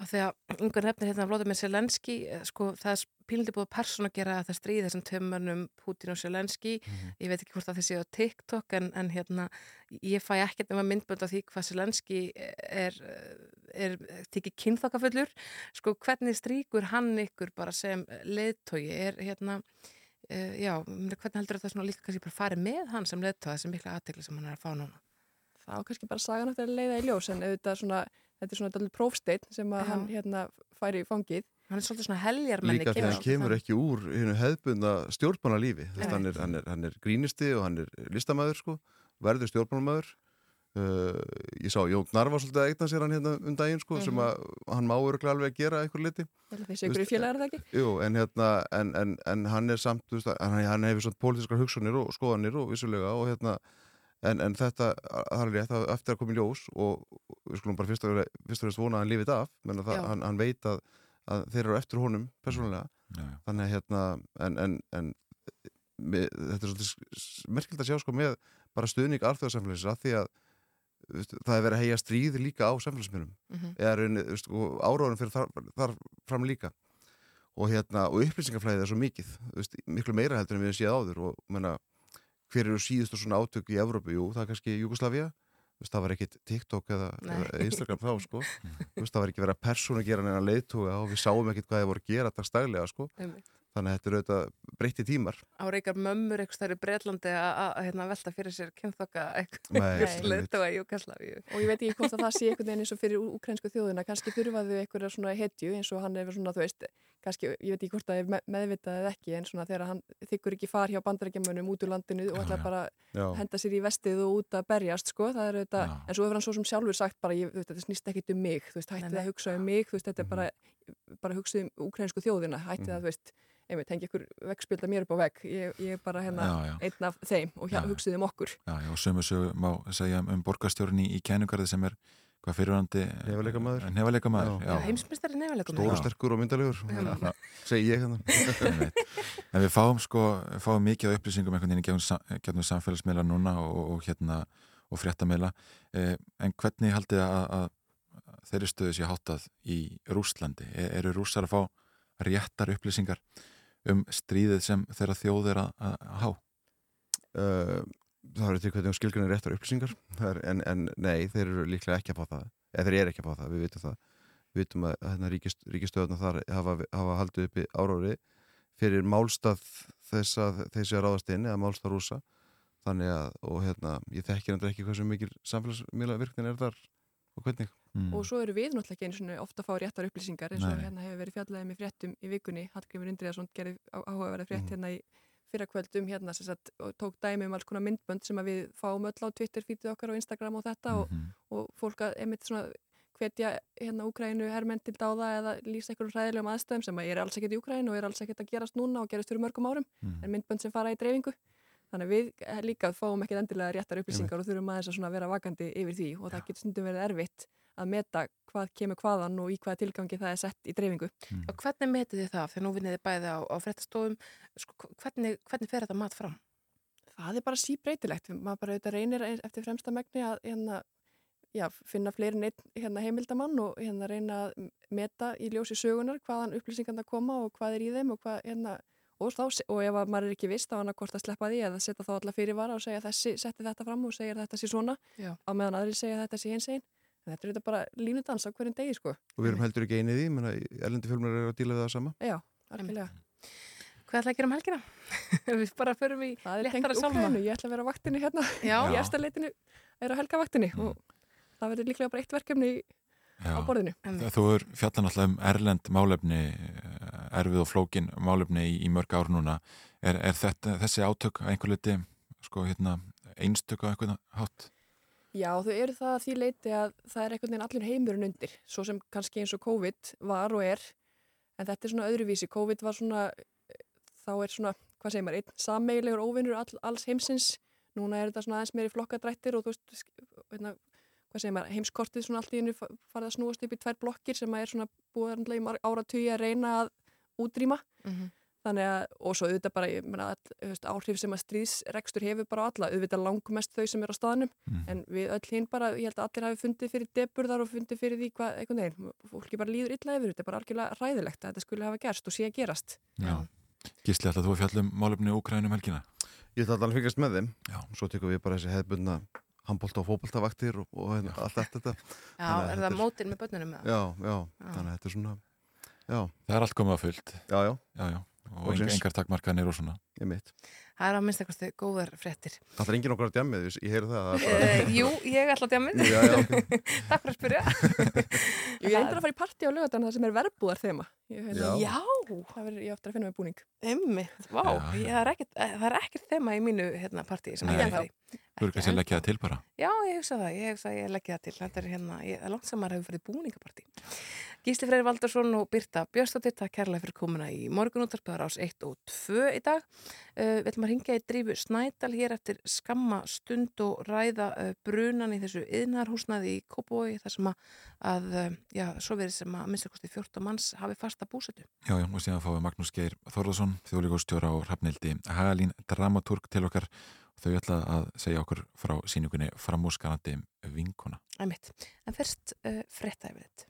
Af því að yngur nefnir hérna að Vlóðumir Selenski, sko það er pílindi búið að persóna gera að það stríði þessum tömmunum Putin og Selenski, ég veit ekki hvort að þessi á TikTok en, en hérna ég fæ ekkert um að myndbönda því hvað Selenski er, er tikið kynþokkafullur, sko hvernig stríkur hann ykkur bara sem leðtogi, er hérna uh, já, hvernig heldur þetta svona líka kannski bara farið með hann sem leðtogi, þessi mikla aðtegli sem hann er að fá núna? Það á kannski bara sagan eftir að leiða í ljós en auðvitað svona, þetta er svona allir prófsteinn sem að Já. hann hérna færi í fangið. Hann er svolítið svona heljarmenni Líka þegar hann kemur ekki úr hinu hefðbundna stjórnbánalífi. Hann, er- hann, er- hann er grínisti og hann er listamæður sko, verður stjórnbánamæður. Uh, ég sá Jón Gnarr var svolítið að eigna sér hann hérna um daginn sko, sem Mhm. að hann má öruglega alveg að gera eitthvað liti. En, hérna, en, en, en hann er samt, veist, hann, hann hefur svona pólitískar hugsunir og skoðanir og vissulega og hérna, en, en þetta, það er rétt, það er eftir að koma í ljós og við skulum bara fyrst og fyrst vona að hann lifið af, menn að það, hann, hann veit að, að þeir eru eftir honum persónulega, Já, já. þannig að hérna, en, en, en með, þetta er svolítið merkild að sjá sko með bara stuðning alþjóðarsamfélagsins að því að það er verið að heia stríð líka á samfélagsmynum Mhm. eða rauninni, þú veist, og áráðan fyrir þar, þar fram líka. Og, hérna, og upplýsingaflæðið er svo mikið veist, miklu meira heldur en við hefum séð áður. Og menna, hver eru síðustu svona átök í Evrópu, jú, það er kannski Jugoslavia veist, það var ekkit TikTok eða, eða Instagram þá, sko. Veist, það var ekki verið að persónu gera neina leiðtóga og við sáum ekkit hvað þið voru að gera dagstæglega, sko. Einmitt. Þannig að þetta eru auðvitað breytti tímar. Á reykar mömmur eitthvað stær í Breitlandi að að, hérna, velta fyrir sér kynþokka Nei, eitthvað leðtóa í Júkaslavíu Og ég veit ekki hvort að það sé einhvern veginn eins og fyrir úkrænsku þjóðina, kannski þurfaðu einhverja svona hetju eins og hann er svona, þú veist, kannski, ég veit ekki hvort það er me- meðvitað eða ekki, en svona þegar hann þykkur ekki far hjá bandarækjamönnum út úr landinu og ætlar bara að henda sér í vestið og út að berjast, sko, það er þetta, en svo hefur hann svo sem sjálfur sagt bara, ég, þetta snýst ekkit um mig, þú veist, hættið að hugsa um mig, þú veist, þetta er bara, bara hugsið um úkrænsku þjóðina, hættið að, þú veist, einmitt, hengi ykkur veggspilda mér upp á vegg, ég, ég er bara hérna Já, já. einn af þeim og hjá, hugsið um okkur. Já, já, og sömu sögu má segja um borgarstjórn í, í kænugarði sem er hvað fyrirvandi Nefaleikamaður. Nefaleikamaður, já. Já, heimsmyndstari nefnilegum stóru sterkur og myndalegur Já. segi ég hérna Einmitt. en við fáum sko fáum mikið af upplýsingum einhvern veginn í gegnum, sam- gegnum samfélagsmiðla núna og, og hérna og fréttamiðla eh, en hvernig haldið að, að þeirri stöðu sé háttað í Rússlandi er, eru rússar að fá réttar upplýsingar um stríðið sem þeirra þjóð er að, há? Uh, það eru til hvernig skilgrinni réttar upplýsingar. En, en nei, þeir eru líklega ekki að fá það. Eða þeir eru ekki að fá það, við vitum það. Við vitum að hérna, ríkist, ríkistöðuna þar hafa, hafa haldið uppi árári fyrir málstað þess að þessi að ráðast inn eða málstað rúsa þannig að, og hérna, ég þekkir endur ekki hversu mikil samfélagsmiðla virknin er þar og hvernig Mm. Og svo eru við náttúrulega ekki eins og ofta að fá réttar upplýsingar eins og Nei. hérna hefur verið fjallaðið með fréttum í vikunni Hallgrimur Indriðarsson gerði áhugaverða frétt Mhm. hérna í fyrrakvöld um hérna sem sagt, og tók dæmi um alls konar myndbönd sem að við fáum öll á Twitter, fítið okkar og Instagram og þetta og, Mhm. og fólk að einmitt svona hvetja hérna Úkrænu hermenn til dáða eða lýsa einhverjum hræðilegum aðstæðum sem að er alls ekkert í Úkrænu og er alls ekkert að gerast núna og gerast fyrir mörgum árum Mhm. en myndbönd sem fara í dreifingu Þannig að við eh, líka fáum ekkert endilega réttar upplýsingar og þurfum aðeins að vera vakandi yfir því og það getur stundum verið erfitt að meta hvað kemur hvaðan og í hvaða tilgangi það er sett í dreifingu. Og hvernig metið þið það? Þegar nú vinnið þið bæði á, á fréttastofum, sko, hvernig, hvernig fer þetta mat fram? Það er bara síbreytilegt. Maður bara auðvitað reynir eftir fremsta megni að hérna, já, finna fleiri en einn hérna, heimildamann og hérna, reyna að meta í ljósi sögunar hvaðan upplýsingarna koma og hvað er í þeim og, hvað, hérna, og, þá, og ef maður er ekki vist á hann að hvort að sleppa því eða setja þá alla fyrirvara og segja þessi setti þetta fram og segja þetta sé svona Já. á meðan aðri segja þetta sé hins einn. Þetta er bara línudans á hverjum degi sko. Og við erum heldur ekki einið í, erlendi fjölmur eru að díla við það sama. Já. Hvað ætla að gera um helgina? við bara förum í sálma. Úkraínu, ég ætla að vera á vaktinni hérna Já. í eftir leitinu er á helgavaktinni og það verður líklega bara eitt verkefni Já. á borðinu. Þú er fjallan alltaf um erlend málefni, eh, erfið og flókin málefni í, í mörg ár núna. Er, er þetta, þessi átök einhver liti sko, hérna, einstök á einhvern hátt? Já, þau eru það að því leiti að það er einhvern veginn allir heimurinn undir, svo sem kannski eins og COVID var og er, en þetta er svona öðruvísi. COVID var svona, þá er svona, hvað segir maður, einn sammeigilegur óvinnur all, alls heimsins. Núna er þetta svona aðeins meiri flokkadrættir og þú veist, sk- hérna, hvað segir maður, heimskortið svona allt í hennu farið að snúast upp í tvær blokkir sem að er svona búið að í marg ára tugi að reyna að útrýma. Mhm. Þannig að, og svo auðvitað bara, ég meina, all, áhrif sem að stríðsrekstur hefur bara á alla, auðvitað langmest þau sem eru á staðnum, en við öll hinn bara, ég held að allir hafi fundið fyrir deburðar og fundið fyrir því hvað, einhvern veginn, fólki bara líður illa yfir, þetta er bara algjörlega ræðilegt að þetta skulle hafa gerst og sé að gerast. Já. Gísli, ætla þú að fjallum málefni Úkrænum helgina? Ég ætla alveg að fylgjast með þeim. Já. Svo tekum við bara þessi hefðbundna handbólta og fótboltavaktir og, og hérna, allt þetta. Já, Þannig er þetta það mótin með börnunum? eða? Já, já, þannig að þetta er svona, já. Það er allt komið að fullt. Já, já. Já, já. Og Loksins. engar takmarkanir og svona. Ég mitt. Það er á minnstakosti góðar fréttir. Það er enginn okkur að djamið, ég heyri það. það er Uh, bara- jú, ég ætla að djamið. Já, já, ok. Takk fyrir að spyrja. Ég er endur að fara í partí á lögatan það sem er verbúðar þema. Ég, Já. Það verður ég ofta að finna með búning. Einmitt, vá, ég, það, er ekkert, það er ekkert þema í mínu hérna, partí sem Nei. ég er að fara í. Þú eru kannski að leggja það til bara. Já, ég hugsa það, ég hugsa að ég leggja það til. Þetta er hérna, ég, er langt sem maður hefur farið búningapartí. Gísli Freyr Valdarsson og Birta Björnstóttir, takk kærlega fyrir komuna í morgunúttarpöðar ás 1 og 2 í dag. Uh, við ætlum að ringja í drífu Snædal hér eftir skamma stund og ræða uh, brunan í þessu yðnarhúsnaði í Kópói þar sem að, að uh, já, svo verið sem að minnstakosti 14 manns hafi fasta búsetu. Já, já, og síðan fáum við Magnús Geir Þórðarsson, þjóðleikustjóra og Hrafnildi Hagalín Dramaturg til okkar þau ætla að segja okkur frá síningunni framúskanandi vinkona. Æmitt. En fyrst uh, frétta yfir þetta.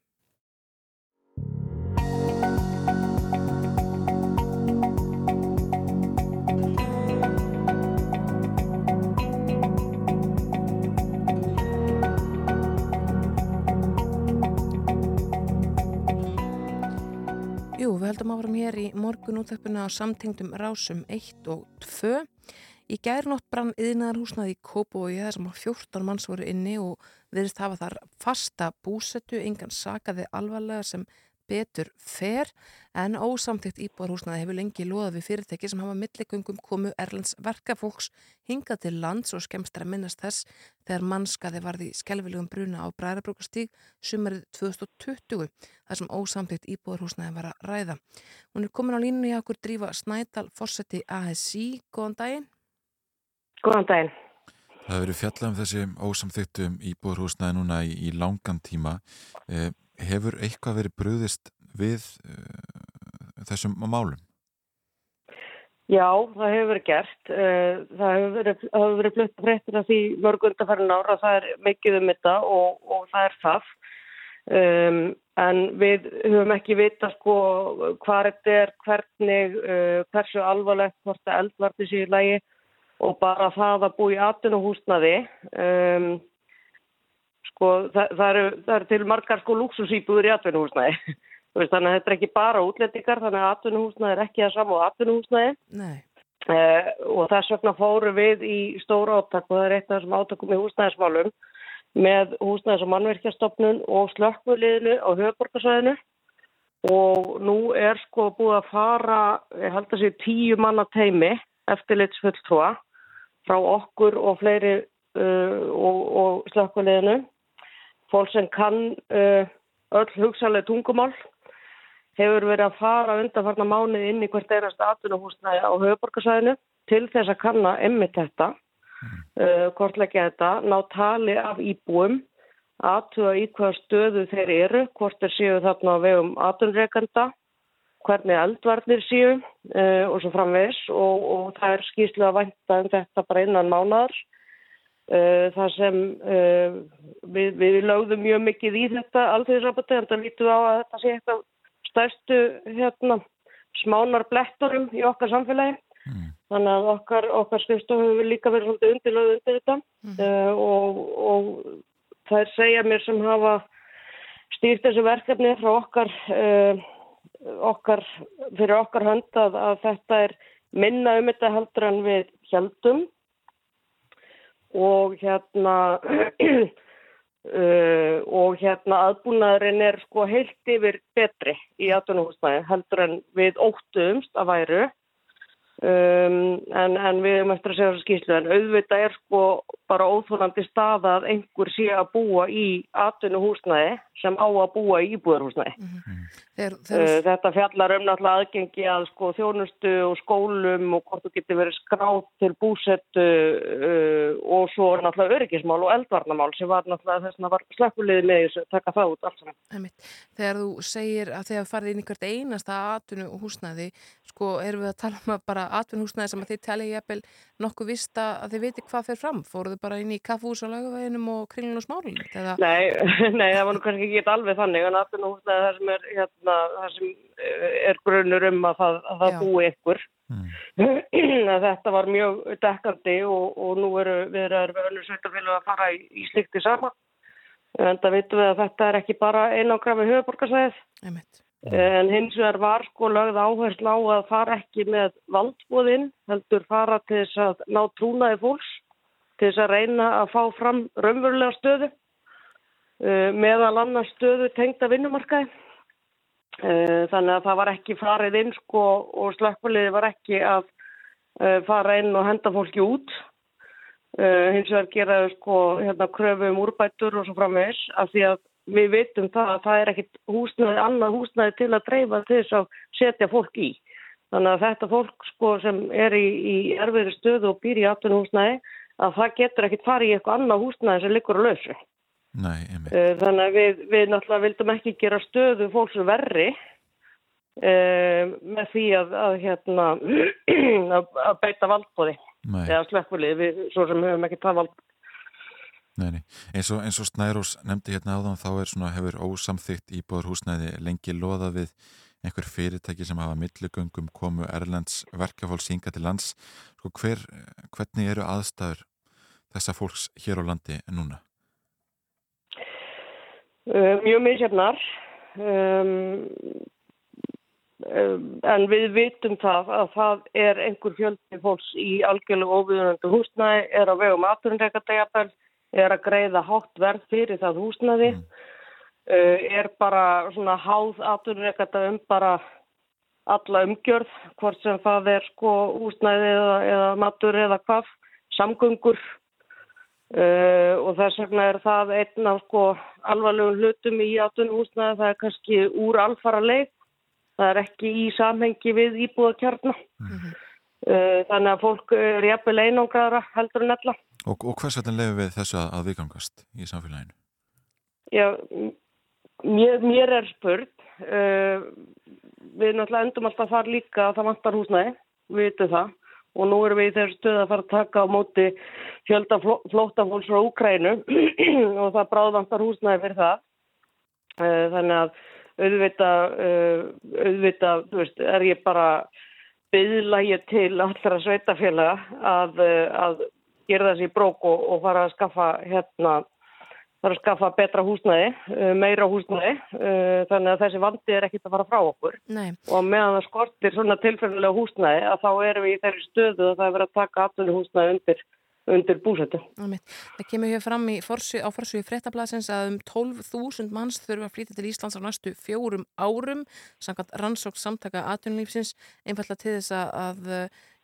Heldum áfram hér í morgun útverfuna á samtengdum rásum 1 og 2. Í gærnótt brann yðnaðarhúsnaði í Kópói þar sem að 14 manns voru inni og virðist hafa þar fasta búsettu, engan sakaði alvarlega sem betur fer en ósamþygt íbúðarhúsnaði hefur lengi loðað við fyrirtæki sem hafa milligöngum komu Erlends verkafólks hingað til lands og skemmst að minnast þess þegar mannskaði varði skelvilegum bruna á Bræðarbrókastíg sumarið 2020 þar sem ósamþygt íbúðarhúsnaði var að ræða. Hún er komin á línunni hjá okkur drífa Snædal, Forseti ASI, góðan daginn. Góðan daginn. Það hefur verið fjallað um þessi ósamþyktum íbúðarhúsnaði núna í, í langan tíma. Eh, hefur eitthvað verið bröðist við eh, þessum málum? Já, það hefur verið gert. Eh, Það hefur verið, verið flutt fréttir af því mörg undarfærin ára. Það er mikið um þetta og, og það er það. Um, en við höfum ekki vita sko hvað þetta er, hvernig, uh, hversu alvarlegt hvort það eldvarti sér í lagi og bara það að búa í atvinnuhúsnaði. Um, sko það, það, eru, það eru til margar sko luxusýbúður í veist, þannig að þetta er ekki bara útlendingar, þannig að atvinnuhúsnaði er ekki að saman á atvinnuhúsnaði. Nei. Eh, og þess vegna fóru við í stóra átak og það er eitt af þessum átakum í húsnæðismálum með húsnæðis- og mannverkjastofnun og slökkvuliðinu á höfuborgarsvæðinu og nú er sko búið að fara, ég held að sé tíu manna teimi eftirlitsfulltrúa frá okkur og fleiri uh, og, og slökkvuliðinu fólk sem kann uh, öll hugsaleg tungumál hefur verið að fara undanfarnar mánuði inn í hvert einasta atvinnuhúsnæði á höfuborgarsæðinu til þess að kanna emmi þetta, uh, kortleggja þetta, ná tali af íbúum aðtuga í hvaða stöðu þeir eru, hvort þeir séu þarna á vegum atunreikanda, hvernig eldvarnir séu uh, og svo framvegs og, og það er skýrslega vænta um þetta bara innan mánaðar. Uh, það sem uh, við, við lögðum mjög mikið í þetta alþjóðisrapporti en það lítum við á að þetta sé eitthvað stærstu hérna, smánar bletturum í okkar samfélagi. Þannig að okkar, okkar skrifstofu hefur líka verið svolítið undirlöðu undir þetta. Uh, og, og þær segja mér sem hafa stýrt þessu verkefni frá okkar, uh, okkar fyrir okkar hönd að, að þetta er minna um þetta heldur en við heldum og hérna uh, og hérna aðbúnaðurinn er sko heilt yfir betri í atvinnuhúsnæði heldur en við óttuðumst að væru Um, en, en við erum eftir að segja þessu skýslu en auðvitað er sko bara óþólandi staða að einhver sé að búa í atvinnu húsnæði sem á að búa í íbúðarhúsnæði. Þeir, uh, þetta fjallar um náttúrulega aðgengi að sko þjónustu og skólum og hvort þú getur verið skrátt til búsettu uh, og svo náttúrulega öryggismál og eldvarnamál sem var náttúrulega þess að var slekkulegið með þess að taka það út alls saman. Þegar þú segir að þegar farið inn í hvert einasta atvinnu húsnæði, sko, erum við að tala um að bara atvinnu húsnæði sem að þið talið jafnvel nokkuð vista að þið viti hvað fer fram? Fóruðu bara inn í kaffús á lagaveginum og kringlun og smálun? Eða... Nei, nei, það var nú kannski ekki alveg þannig en atvinnu húsnæði þar sem er, hérna, þar sem er grunur um að það, að það búi ykkur. þetta var mjög dekkandi og, og nú eru við erum önnur sveitafélag að fara í, í slikti sama. En það vitum við að þetta er ekki bara einangra með höfuborgarsæðið. En hins vegar var sko lögð áherslu á að fara ekki með valdbóðinn, heldur fara til þess að ná trúnaði fólks, til þess að reyna að fá fram raunverulega stöðu, uh, meðal annars stöðu tengda vinnumarkaði. Uh, þannig að það var ekki farið inn sko og slökkvaliði var ekki að uh, fara inn og henda fólki út. Hins vegar geraðu sko hérna kröfu um úrbætur og svo framvegis af því að við veitum það að það er ekkit húsnæði, annað húsnæði til að dreifa til þess að setja fólk í. Þannig að þetta fólk sko sem er í, í erfiðri stöðu og býr í aftunum húsnæði að það getur ekkit farið í eitthvað annað húsnæði sem liggur á lausu. Nei. Uh, Þannig að við, við náttúrulega vildum ekki gera stöðu fólks verri uh, með því að, að, hérna, að, að beita valdbóði eða við svo sem höfum ekki það vald. Nei. Eins og, og Snærós nefndi hérna áðan þá er svona hefur ósamþygt íbúður húsnæði lengi loðað við einhver fyrirtæki sem hafa millugöngum komu Erlends verkafólks hinga til lands. Sko hver, hvernig eru aðstæður þessa fólks hér á landi núna? Uh, mjög misjafnar um, en við vitum það að það er einhver fjöldi fólks í algjörlega óviðunandi húsnæði, er á vegum aðtunreikardegabel, er að greiða hátt verð fyrir það húsnæði, uh, er bara svona háð aðtunreikanda um bara alla umgjörð, hvort sem það er sko húsnæði eða, eða matur eða hvað, samgöngur. Uh, og þess vegna er það einn af sko alvarlegum hlutum í átunhúsnaði, það er kannski úr alfara leik, það er ekki í samhengi við íbúðakjarnar, uh, þannig að fólk er jafnvel einangraðra heldur en ella. Og, og hvers vegna lefum við þessu að, að viðgangast í samfélaginu? Já, mér, mér er spurt, uh, við náttúrulega endum alltaf þar líka að það vantar húsnaði, við vitum það. Og nú erum við í þessu stöð að fara að taka á móti fjölda flóttafólks frá Úkrænu og það bráðvantar húsnæði fyrir það. Eh, Þannig að auðvitað, eh, auðvitað, þú veist, er ég bara byðla ég til allra sveitafélaga að, eh, að gera þessi brók og, og fara að skaffa hérna, fara að skaffa betra húsnæði, eh, meira húsnæði, eh, þannig að þessi vandi er ekkit að fara frá okkur Nei. og meðan það skortir svona tilfengilega húsnæði að þá erum við í þeirri stöðu að það er verið að taka aftunni húsnæði undir, undir. Einmitt. Það kemur hér fram forsu, á forsvíu fréttablasins að um 12.000 manns þurfa að flytja til Íslands á næstu fjórum árum samkvæmt rannsóks samtaka atvinnulífsins einfallega til þess að,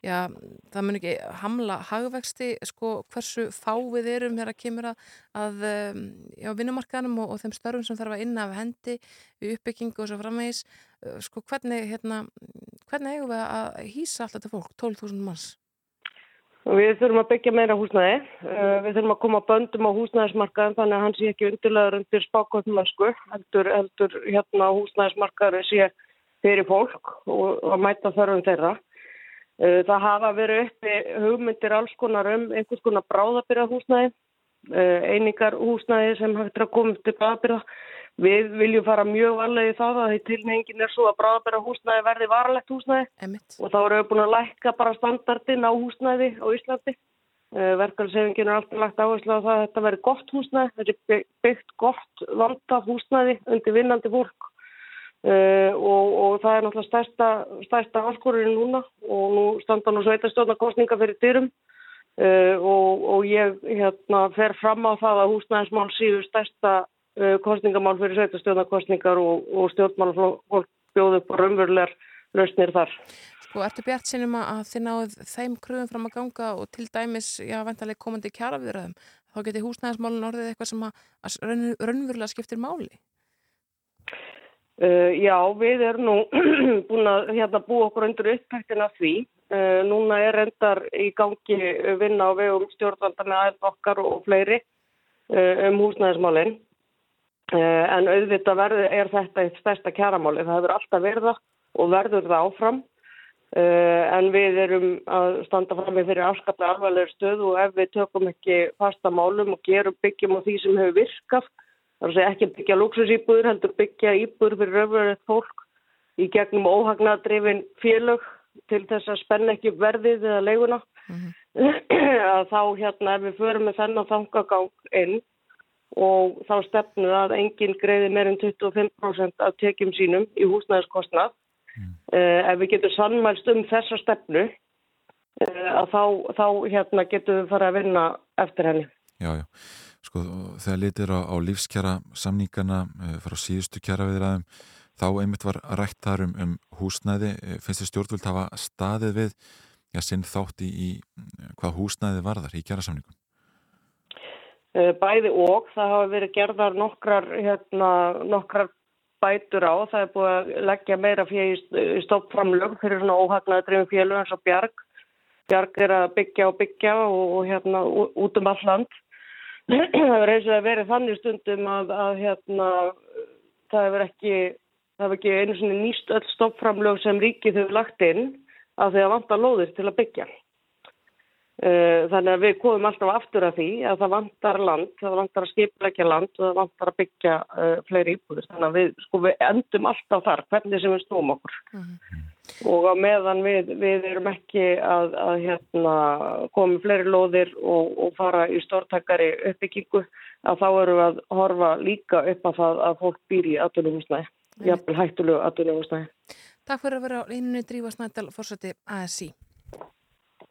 já, það mun ekki hamla hagvexti, sko, hversu fá við erum hér að kemur að, að um, já, vinnumarkaðanum og, og þeim störfum sem þarf að inna af hendi við uppbyggingu og svo framvegis uh, sko, hvernig, hérna, hvernig eigum við að hýsa allt þetta fólk, 12.000 manns? Við þurfum að byggja meira húsnæði, uh, við þurfum að koma böndum á húsnæðismarkaðin þannig að hann sé ekki undirlegaður undir spákvöldmösku, heldur, heldur hérna húsnæðismarkaður sé fyrir fólk og að mæta þörfum þeirra. Uh, það hafa verið uppi hugmyndir alls konar um einhvers konar bráðabyrða húsnæði, uh, einingar húsnæði sem hægt er að koma til bráðabyrða. Við viljum fara mjög varlega í það að því tilnefingin er svo að bráðabæra húsnæði verði varalegt húsnæði. Einmitt. og þá erum við búin að lækka bara standardin á húsnæði á Íslandi. Uh, Verkalsefingin er alltaf lagt áherslu á það að þetta verði gott húsnæði, þetta er bygg- byggt gott vandað húsnæði undir vinnandi fólk. Uh, og, og það er náttúrulega stærsta, stærsta áskorurinn núna. Og nú standa nú sveitastjórnarkostninga fyrir dyrum. Uh, og, og ég hérna, fer fram á það að húsnæðismál síðu stærsta kostningamál fyrir sveitastjórnarkostningar og, og stjórnmálafólk bjóðu upp á raunverulegar lausnir þar. Sko, ertu bjart sinnum að þið náðu þeim kröfum fram að ganga og til dæmis, já, vendalega komandi kjaraviðraðum, þá geti húsnæðismálun orðið eitthvað sem að, að raun- raunverulega skiptir máli? Uh, já, við erum nú búin að hérna, búa okkur undir upptæktina því. Uh, núna er endar í gangi vinna á vegum stjórnvalda með aðeins okkar og fleiri uh, um húsnæðismálinn. Uh, en auðvitað verður, er þetta eitt stærsta kjaramáli. Það hefur alltaf verið það og verður það áfram. Uh, en við erum að standa fram með fyrir afskaplega alvarlega stöð og ef við tökum ekki fasta málum og gerum byggjum á því sem hefur virkað, þar segja ekki byggja luxusýbúður, heldur byggja íbúður fyrir öfverðið fólk í gegnum óhagnadrifin félög til þess að spenna ekki verðið eða leiguna, að þá hérna ef við förum með þennan þangagang inn og þá stefnu að enginn greiði meir en 25% af tekjum sínum í húsnæðiskostnað. Uh, ef við getum sannmælst um þessa stefnu uh, að þá, þá hérna getum við fara að vinna eftir henni. Já, já. Sko, þegar litir á, á lífskjara samningana uh, frá síðustu kjara viðræðum, þá einmitt var rætt þar um, um húsnæði. Finnst þið stjórnvöld hafa staðið við já, sinn þátt í, hvað húsnæði varðar í kjara samningum? Uh, bæði og það hafa verið gerðar nokkrar, hérna, nokkrar bætur á. Það er búið að leggja meira fyrir stoppframlög fyrir svona óhagnaði drifin félög eins og Bjarg. Bjarg er að byggja og byggja og, og hérna út um all land. það hefur eins og það verið þannig stundum að, að hérna, það hefur ekki, það hefur ekki einu svona nýst öll stoppframlög sem ríkið hefur lagt inn að því að vanta lóðir til að byggja. Eh, Þannig að við komum alltaf aftur að því að það vantar land, það vantar að skipleggja land og það vantar að byggja uh, fleiri íbúður. Þannig að við, sko, við endum alltaf þar, hvernig sem við snúum okkur. Og á meðan við, við erum ekki að, að hérna, koma fleiri lóðir og, og fara í stórtakari uppbyggingu, að þá erum við að horfa líka upp að það að fólk býr í atvinnuhúsnæði, jafnvel hættulegu atvinnuhúsnæði. Takk fyrir að vera á línunni Drífa Snædal, fórseti ASI.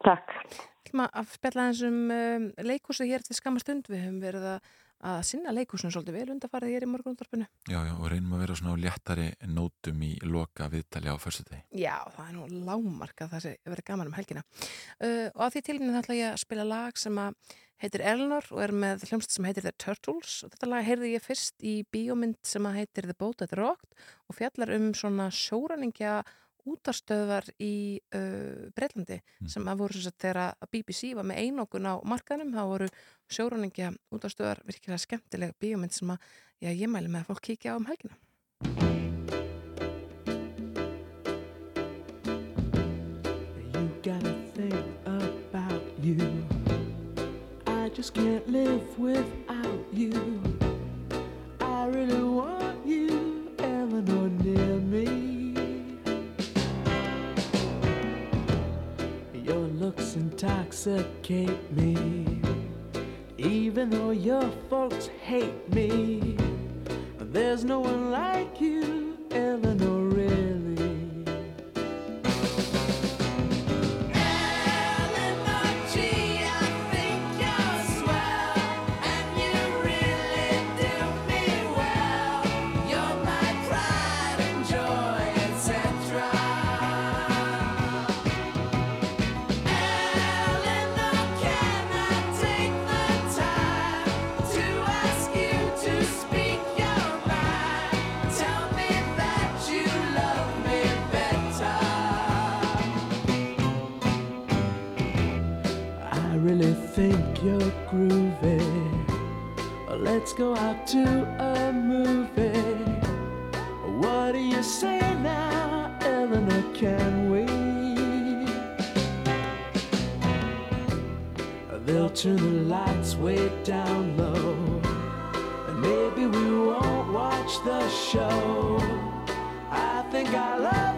Takk. Ætlum að spjalla eins um, um leikhúsi hér til skamma stund. Við höfum verið að, að sinna leikhúsinu svolítið vel undarfarið hér í morgunundarpinu. Já, já, og reynum að vera svona á léttari nótum í loka viðtali á fyrstudegi. Já, það er nú lágmark að það sé verið gaman um helgina. Uh, og að því tilinu ætla ég að spila lag sem að heitir Eleanor og er með hljómsið sem heitir The Turtles og þetta lag heyrði ég fyrst í bíómynd sem að heitir The Boat at Rocked og fjallar um svona sjóræningja útarstöðvar í uh, Breitlandi sem að voru sagt þegar BBC var með einokun á markanum þá voru sjóræningja útarstöðvar virkilega skemmtilega bíómynd sem að já, ég mæli með að fólk kíkja á um helgina. You gotta think about you. I just can't live without you. I really want you, Eleanor, near me. Looks intoxicate me. Even though your folks hate me, there's no one like you, Eleanor, Let's go out to a movie. What do you say now, Eleanor? Can we? They'll turn the lights way down low. And maybe we won't watch the show. I think I love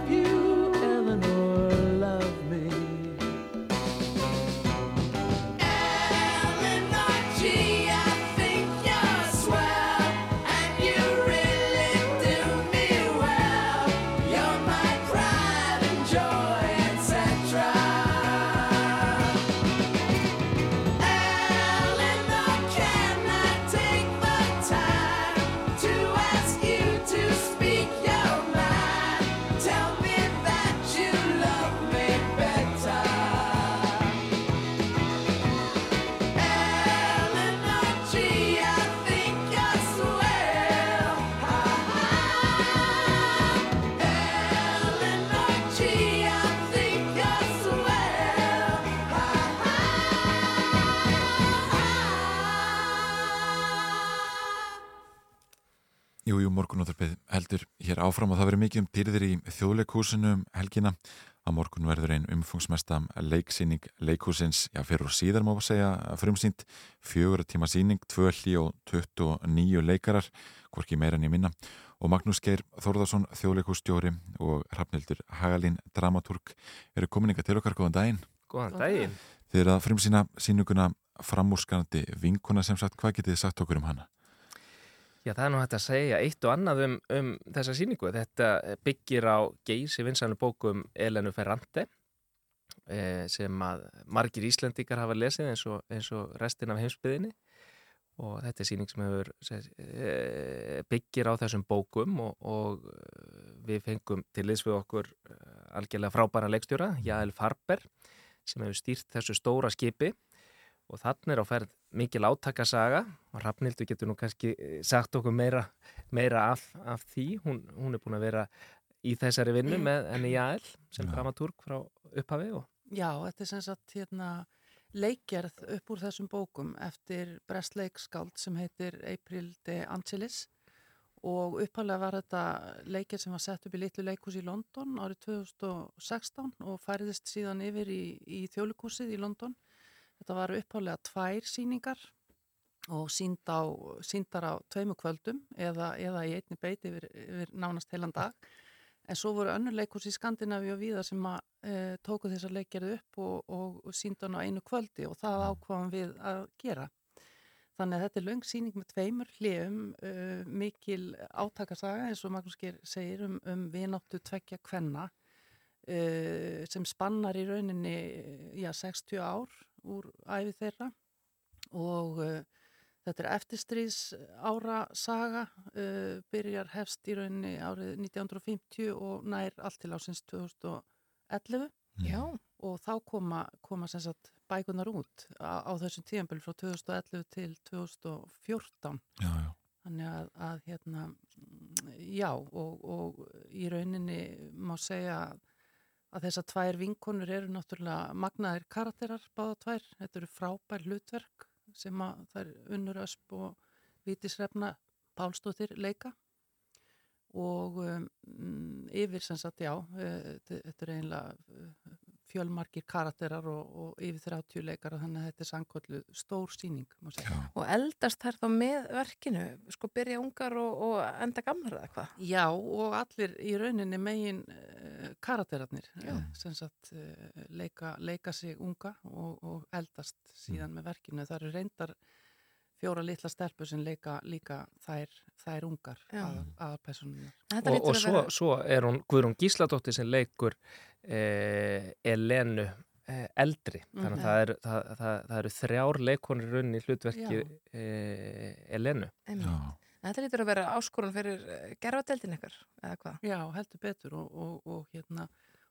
Morgunóttarpið heldur hér áfram og það verður mikið um dýrðir í þjóðleikhúsinu um helgina. Á morgun verður einn umfangsmesta leiksýning leikhúsins, já, fyrir og síðar má segja frumsýnd, fjögur tíma síning, tvö hlí og 29 leikarar, hvorki meira en ég minna. Og Magnús Geir Þórðarsson, þjóðleikhússtjóri og Hrafnildur Hagalín, dramatúrk, eru komininga til okkar, góðan daginn. Góðan daginn. Þið eru að frumsýna sínuguna framúrskanandi vinkuna sem sagt, hvað getið þið sagt okkur um hana? Já, það er nú hægt að segja eitt og annað um, um þessa síningu. Þetta byggir á geysi vinsælu bókum Elenu Ferrante eh, sem að margir Íslendikar hafa lesið eins og, eins og restin af heimsbyðinni og þetta er síning sem hefur seg, eh, byggir á þessum bókum og, og eh, við fengum til liðs við okkur eh, algjörlega frábæra leikstjóra, Jael Farber sem hefur stýrt þessu stóra skipi og þannig er á ferð mikil átakasaga. Og Rafnildur getur nú kannski eh, sagt okkur meira, meira af, af því. Hún, hún er búin að vera í þessari vinnu með enni Jael sem dramatúrk frá upphafi og Já, þetta er sem sagt hérna, leikgerð upp úr þessum bókum eftir brestleikskáld sem heitir April de Angelis. Og upphæflega var þetta leikgerð sem var sett upp í litlu leikhús í London árið 2016 og færiðist síðan yfir í, í þjólikúsið í London. Þetta var upphæflega tvær síningar og sínd á, síndar á tveimu kvöldum eða, eða í einni beiti yfir, yfir nánast heilan dag. En svo voru önnur leikhús í Skandinavíu og víða sem að e, tóku þessar leikgerðu upp og, og, og síndan á einu kvöldi og það ákvaðum við að gera. Þannig að þetta er löng síning með tveimur hljum, uh, mikil átakasaga eins og Magnús Geir segir um, um vináttu tvekja kvenna uh, sem spannar í rauninni já, 60 ár úr æfi þeirra og uh, þetta er eftirstrís ára saga, uh, byrjar hefst í rauninni árið 1950 og nær allt til ásins 2011 Já. og þá koma, koma sem sagt bækunar út á, á þessum tíðanbölu frá 2011 til 2014 já, já. þannig að, að hérna mm, já og, og í rauninni má segja að þessar tvær vinkonur eru náttúrulega magnaðir karakterar báða tvær, þetta eru frábær hlutverk sem að þær unnur ösp og vítisrefna Pálstóttir leika. Og um, yfir sem sagt já, uh, þetta er einlega uh, fjölmarkir karakterar og, og yfir 30 leikara þannig að þetta er sannkvöldu stór síning má segja. Og eldast þær þá með verkinu, sko byrja ungar og, og enda gamlar eða hvað? Já og allir í rauninni megin uh, karakterarnir Já. uh, sem sagt uh, leika, leika sig unga og, og eldast síðan með verkinu. Það eru reyndar fjóra litla stelpur sem leika líka þær, þær ungar Já. að, aðalpersonunar. og, og svo, svo er hún Guðrún Gísladóttir sem leikur Elenu eh, eldri þannig Mhm. að það eru, það, það, það eru þrjár leikonir runni í hlutverki eh, Elenu. Þetta lítur að vera áskorun fyrir gerfadeldin ykkar, eða hvað? Já, heldur betur og, og, og hérna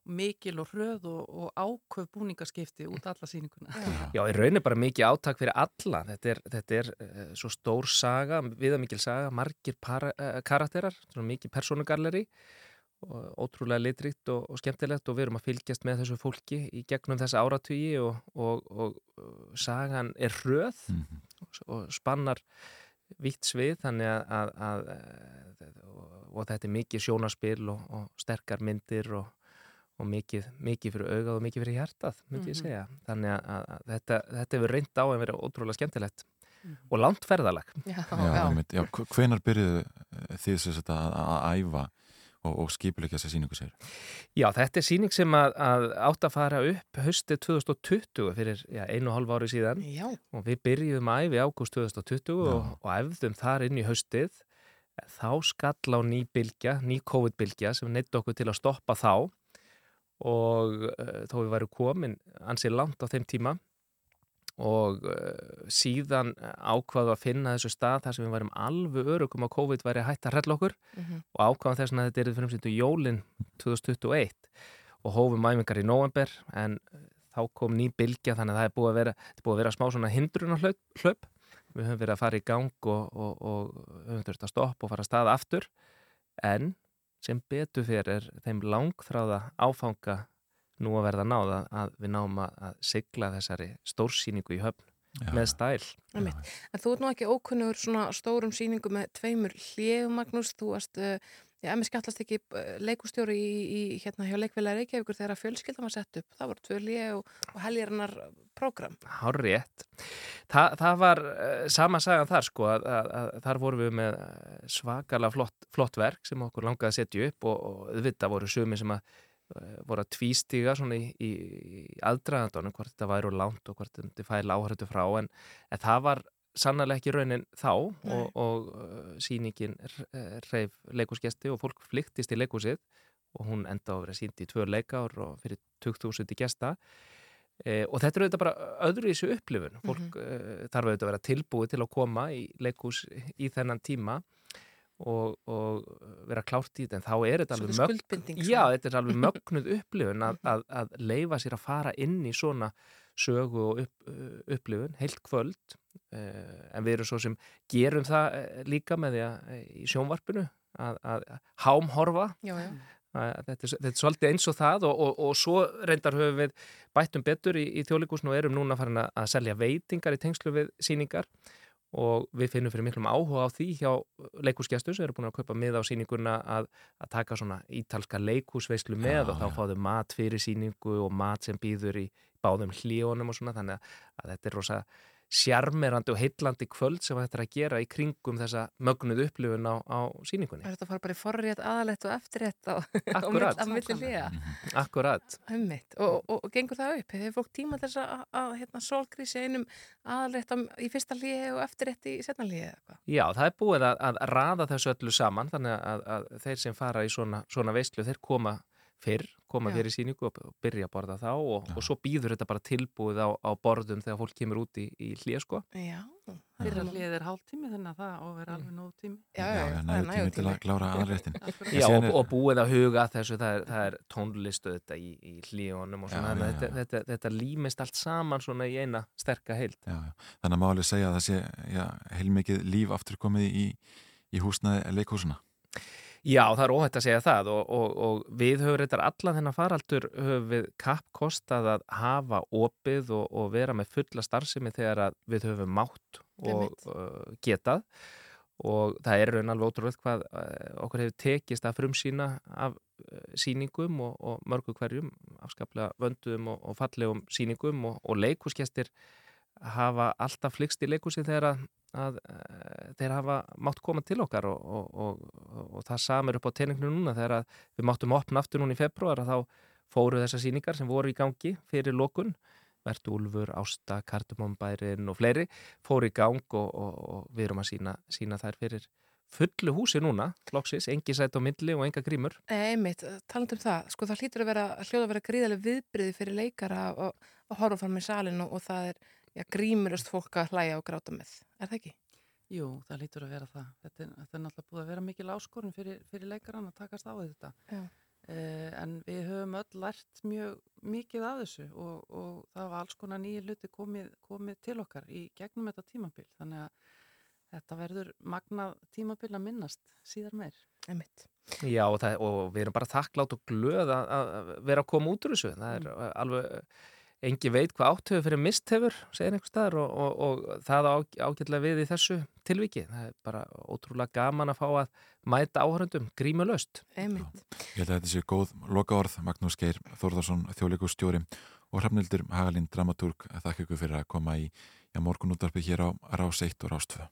mikil og hröð og, og áköf búningaskipti út alla síninguna. Já, í rauninni bara mikið átak fyrir alla þetta er, þetta er uh, svo stór saga viðamikil saga, margir para, uh, karakterar, svona mikið personugalleri ótrúlega litrikt og, og skemmtilegt og við erum að fylgjast með þessu fólki í gegnum þessa áratugi og, og, og uh, sagan er hröð og, og spannar vitt svið þannig að, að, að og, og þetta er mikið sjónarspil og, og sterkar myndir og, og mikið, mikið fyrir augað og mikið fyrir hjartað, myndi ég Mhm. segja. Þannig að, að, þetta, þetta hefur reynd á að vera ótrúlega skemmtilegt og langt ferðalag. Já, Já, já, hv- hvenær byrjuðu eh, þið sem sagt að, að æfa og, og skipulegja þessa síningu sér? Já, þetta er síning sem að, að átt að fara upp haustið 2020 fyrir já, einu og hálf ári síðan Já. og við byrjuðum að æfi ágúst 2020 og, og æfðum þar inn í haustið þá skall á ný bylgja, ný COVID-bylgja sem neitt okkur til að stoppa þá og uh, þó við værum komin ansið langt á þeim tíma og uh, síðan ákvaðu að finna þessu stað þar sem við værum alveg örugum að COVID væri hægt að hrella okkur Mhm. og ákvaðum þess að þetta er fyrir umsýndu jólin 2021 og hófum mæmingar í november en uh, þá kom ný bylgja þannig að það er búið að vera, er búið að vera smá svona hindruna hlaup, hlaup. við höfum verið að fara í gang og, og, og höfum þurft að stoppa og fara að staða aftur en sem betur fyrir þeim langþráða áfanga nú að verða náða að við náum að, að sigla þessari stórsýningu í höfn með stæl. Einmitt. En þú ert nú ekki ókunnur svona stórum sýningu með tveimur hljegum, Magnús. Þú varst, uh, já, mér skallast ekki uh, leikustjóri í, í hérna hjá leikvila Reykjavíkur þegar að fjölskyldan var sett upp. Það voru tvö hljeg og, og heljarinnar program. Hár rétt. Þa, það var uh, sama sagan þar sko að, að, að þar vorum við með eh, svakalega flott, flott verk sem okkur langaði að setja upp og, og auðvitað voru sumi sem að voru að tvístiga svona í, í, í aðdraðandunum hvort þetta væri úr lánt og hvort þetta færi áhörðu frá en, en það var sannlega ekki raunin þá Nei. og, og uh, sýningin reyf leikúsgesti og fólk flyktist í leikúsið og hún enda á að vera sínd í tvö leikár og fyrir 20.000 gesta. E, og þetta er auðvitað bara öðru í þessu upplifun. Fólk mm þarf auðvitað að vera tilbúið til að koma í leikús í þennan tíma og, og vera klárt í þetta en þá er þetta alveg skuldbinding, Já, þetta er alveg mögnuð upplifun að, að, að leifa sér að fara inn í svona sögu og upp, upplifun heilt kvöld eh, en við erum svo sem gerum það eh, líka með því að eh, í sjónvarpinu að, að hámhorfa. Já, já. þetta, er, þetta er svolítið eins og það og, og, og svo reyndar höfum við bættum betur í, í þjóðleikusinu og erum núna farin að selja veitingar í tengslu við síningar og við finnum fyrir miklum áhuga á því hjá leikúsgestur sem eru búin að kaupa með á síninguna að, að taka svona ítalska leikúsveislu með Já, og þá fáðu mat fyrir síningu og mat sem býður í báðum hlíunum og svona þannig að þetta er rosa sjarmerandi og heillandi kvöld sem þetta er að gera í kringum þessa mögnuð upplifun á, á síningunni. Er þetta að fara bara í forrétt, aðalétt og eftirrétt á, á milli hliða? Akkurat. Ummitt. Og, og, og gengur það upp? Hefur fólk tíma til þess að, að hérna, sólgrísi einum aðalétt á- í fyrsta hliði og eftirrétt í setna eitthvað? Já, það er búið að, að raða þessu öllu saman þannig að, að þeir sem fara í svona, svona veistlu, þeir koma fyrr, koma Já. fyrir síningu og, byrja að borða þá og, og svo býður þetta bara tilbúið á, á borðum þegar fólk kemur út í, í hlið sko. Já. Fyrra hlið er hálftími þannig að það á að vera alveg nóg tími. Já, Já, já, nægur tími til að klára aðréttin. Já, og, og búið að huga þessu, það er, það er tónlistu þetta í, í hlíunum og svona, Já, þetta, þetta, þetta límist allt saman svona í eina sterka heild. Já, já. Þannig að máli segja að það sé heilmikið líf aftur komið í, í húsnaði leikhúsuna. Já, það er óhætt að segja það og, og, og við höfum reyndar allan þennan faraldur höfum við kappkostað að hafa opið og, og vera með fulla starfsemi þegar við höfum mátt og uh, getað. Og það er raun alveg ótrúlega hvað uh, okkur hefur tekist að frumsýna af uh, sýningum og, og mörgu hverjum, afskaplega vöndum og, og fallegum sýningum og, og leikúsgestir hafa alltaf flikst í leikúsi þegar að, uh, þeir hafa mátt koma til okkar og, og, og, og það samir upp á teininginu núna þegar við máttum opna aftur núna í februar að þá fóru þessar sýningar sem voru í gangi fyrir lokun Vertu Úlfur, Ásta, Kardumombærin og fleiri fóru í gang og, og, og við erum að sína, sína þær fyrir fullu húsi núna, floksis, engi sætt á milli og enga grímur. Einmitt, taland um það, sko það hlýtur að vera, hljóða að vera gríðarlega viðbriði fyrir leikara að horfa fram í salin og, og það er já, grímurust fólk að hlæja og gráta með, er það ekki? Jú, það lítur að vera það. Þetta er, þetta er náttúrulega búið að vera mikil áskorun fyrir, fyrir leikarann að takast á við þetta. Já. Eh, en við höfum öll lært mjög mikið af þessu og, og það var alls konar nýja hluti komið, komið til okkar í gegnum þetta tímabil. Þannig að þetta verður magnað tímabil að minnast síðar meir. Einmitt. Já, og, það, og við erum bara þakklátt og glöð að, að vera að koma út úr þessu. Það er alveg engi veit hvað áttöfu fyrir mist hefur, segir einhver staðar og, og, og það á ágætlega við í þessu tilviki. Það er bara ótrúlega gaman að fá að mæta áhörundum grímulöst. Einmitt. Ég held að þetta sé góð loka orð Magnús Geir Þórðarsson, þjóðleikustjóri og Hrafnildur Hagalín, dramatúrg þakka ykkur fyrir að koma í morgunúttarpi hér á Rás 1 og Rás 2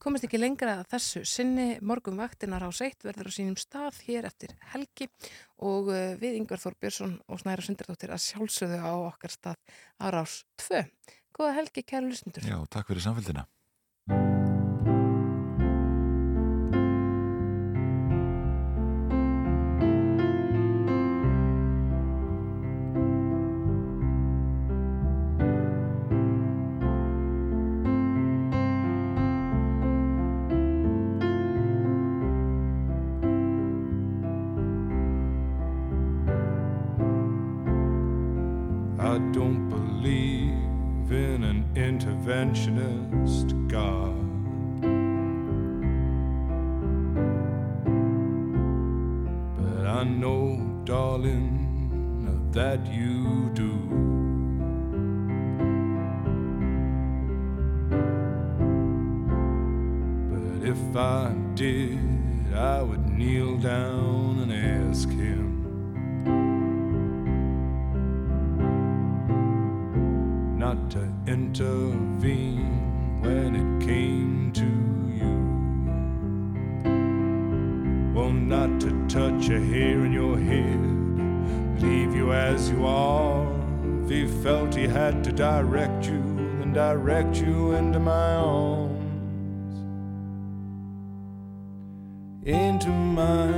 komast ekki lengra að þessu sinni morgun vaktina Rás 1 verður á sínum stað hér eftir helgi og uh, við Yngvar Þór Björnsson og Snæra Sundardóttir að sjálfsögðu á okkar stað á Rás 2. Góða helgi, kæru lusnundur. Já, takk fyrir samfélgina. If I did, I would kneel down and ask him. not to intervene when it came to you. Well, not to touch a hair in your head, leave you as you are. If he felt he had to direct you, then direct you into my arms. to.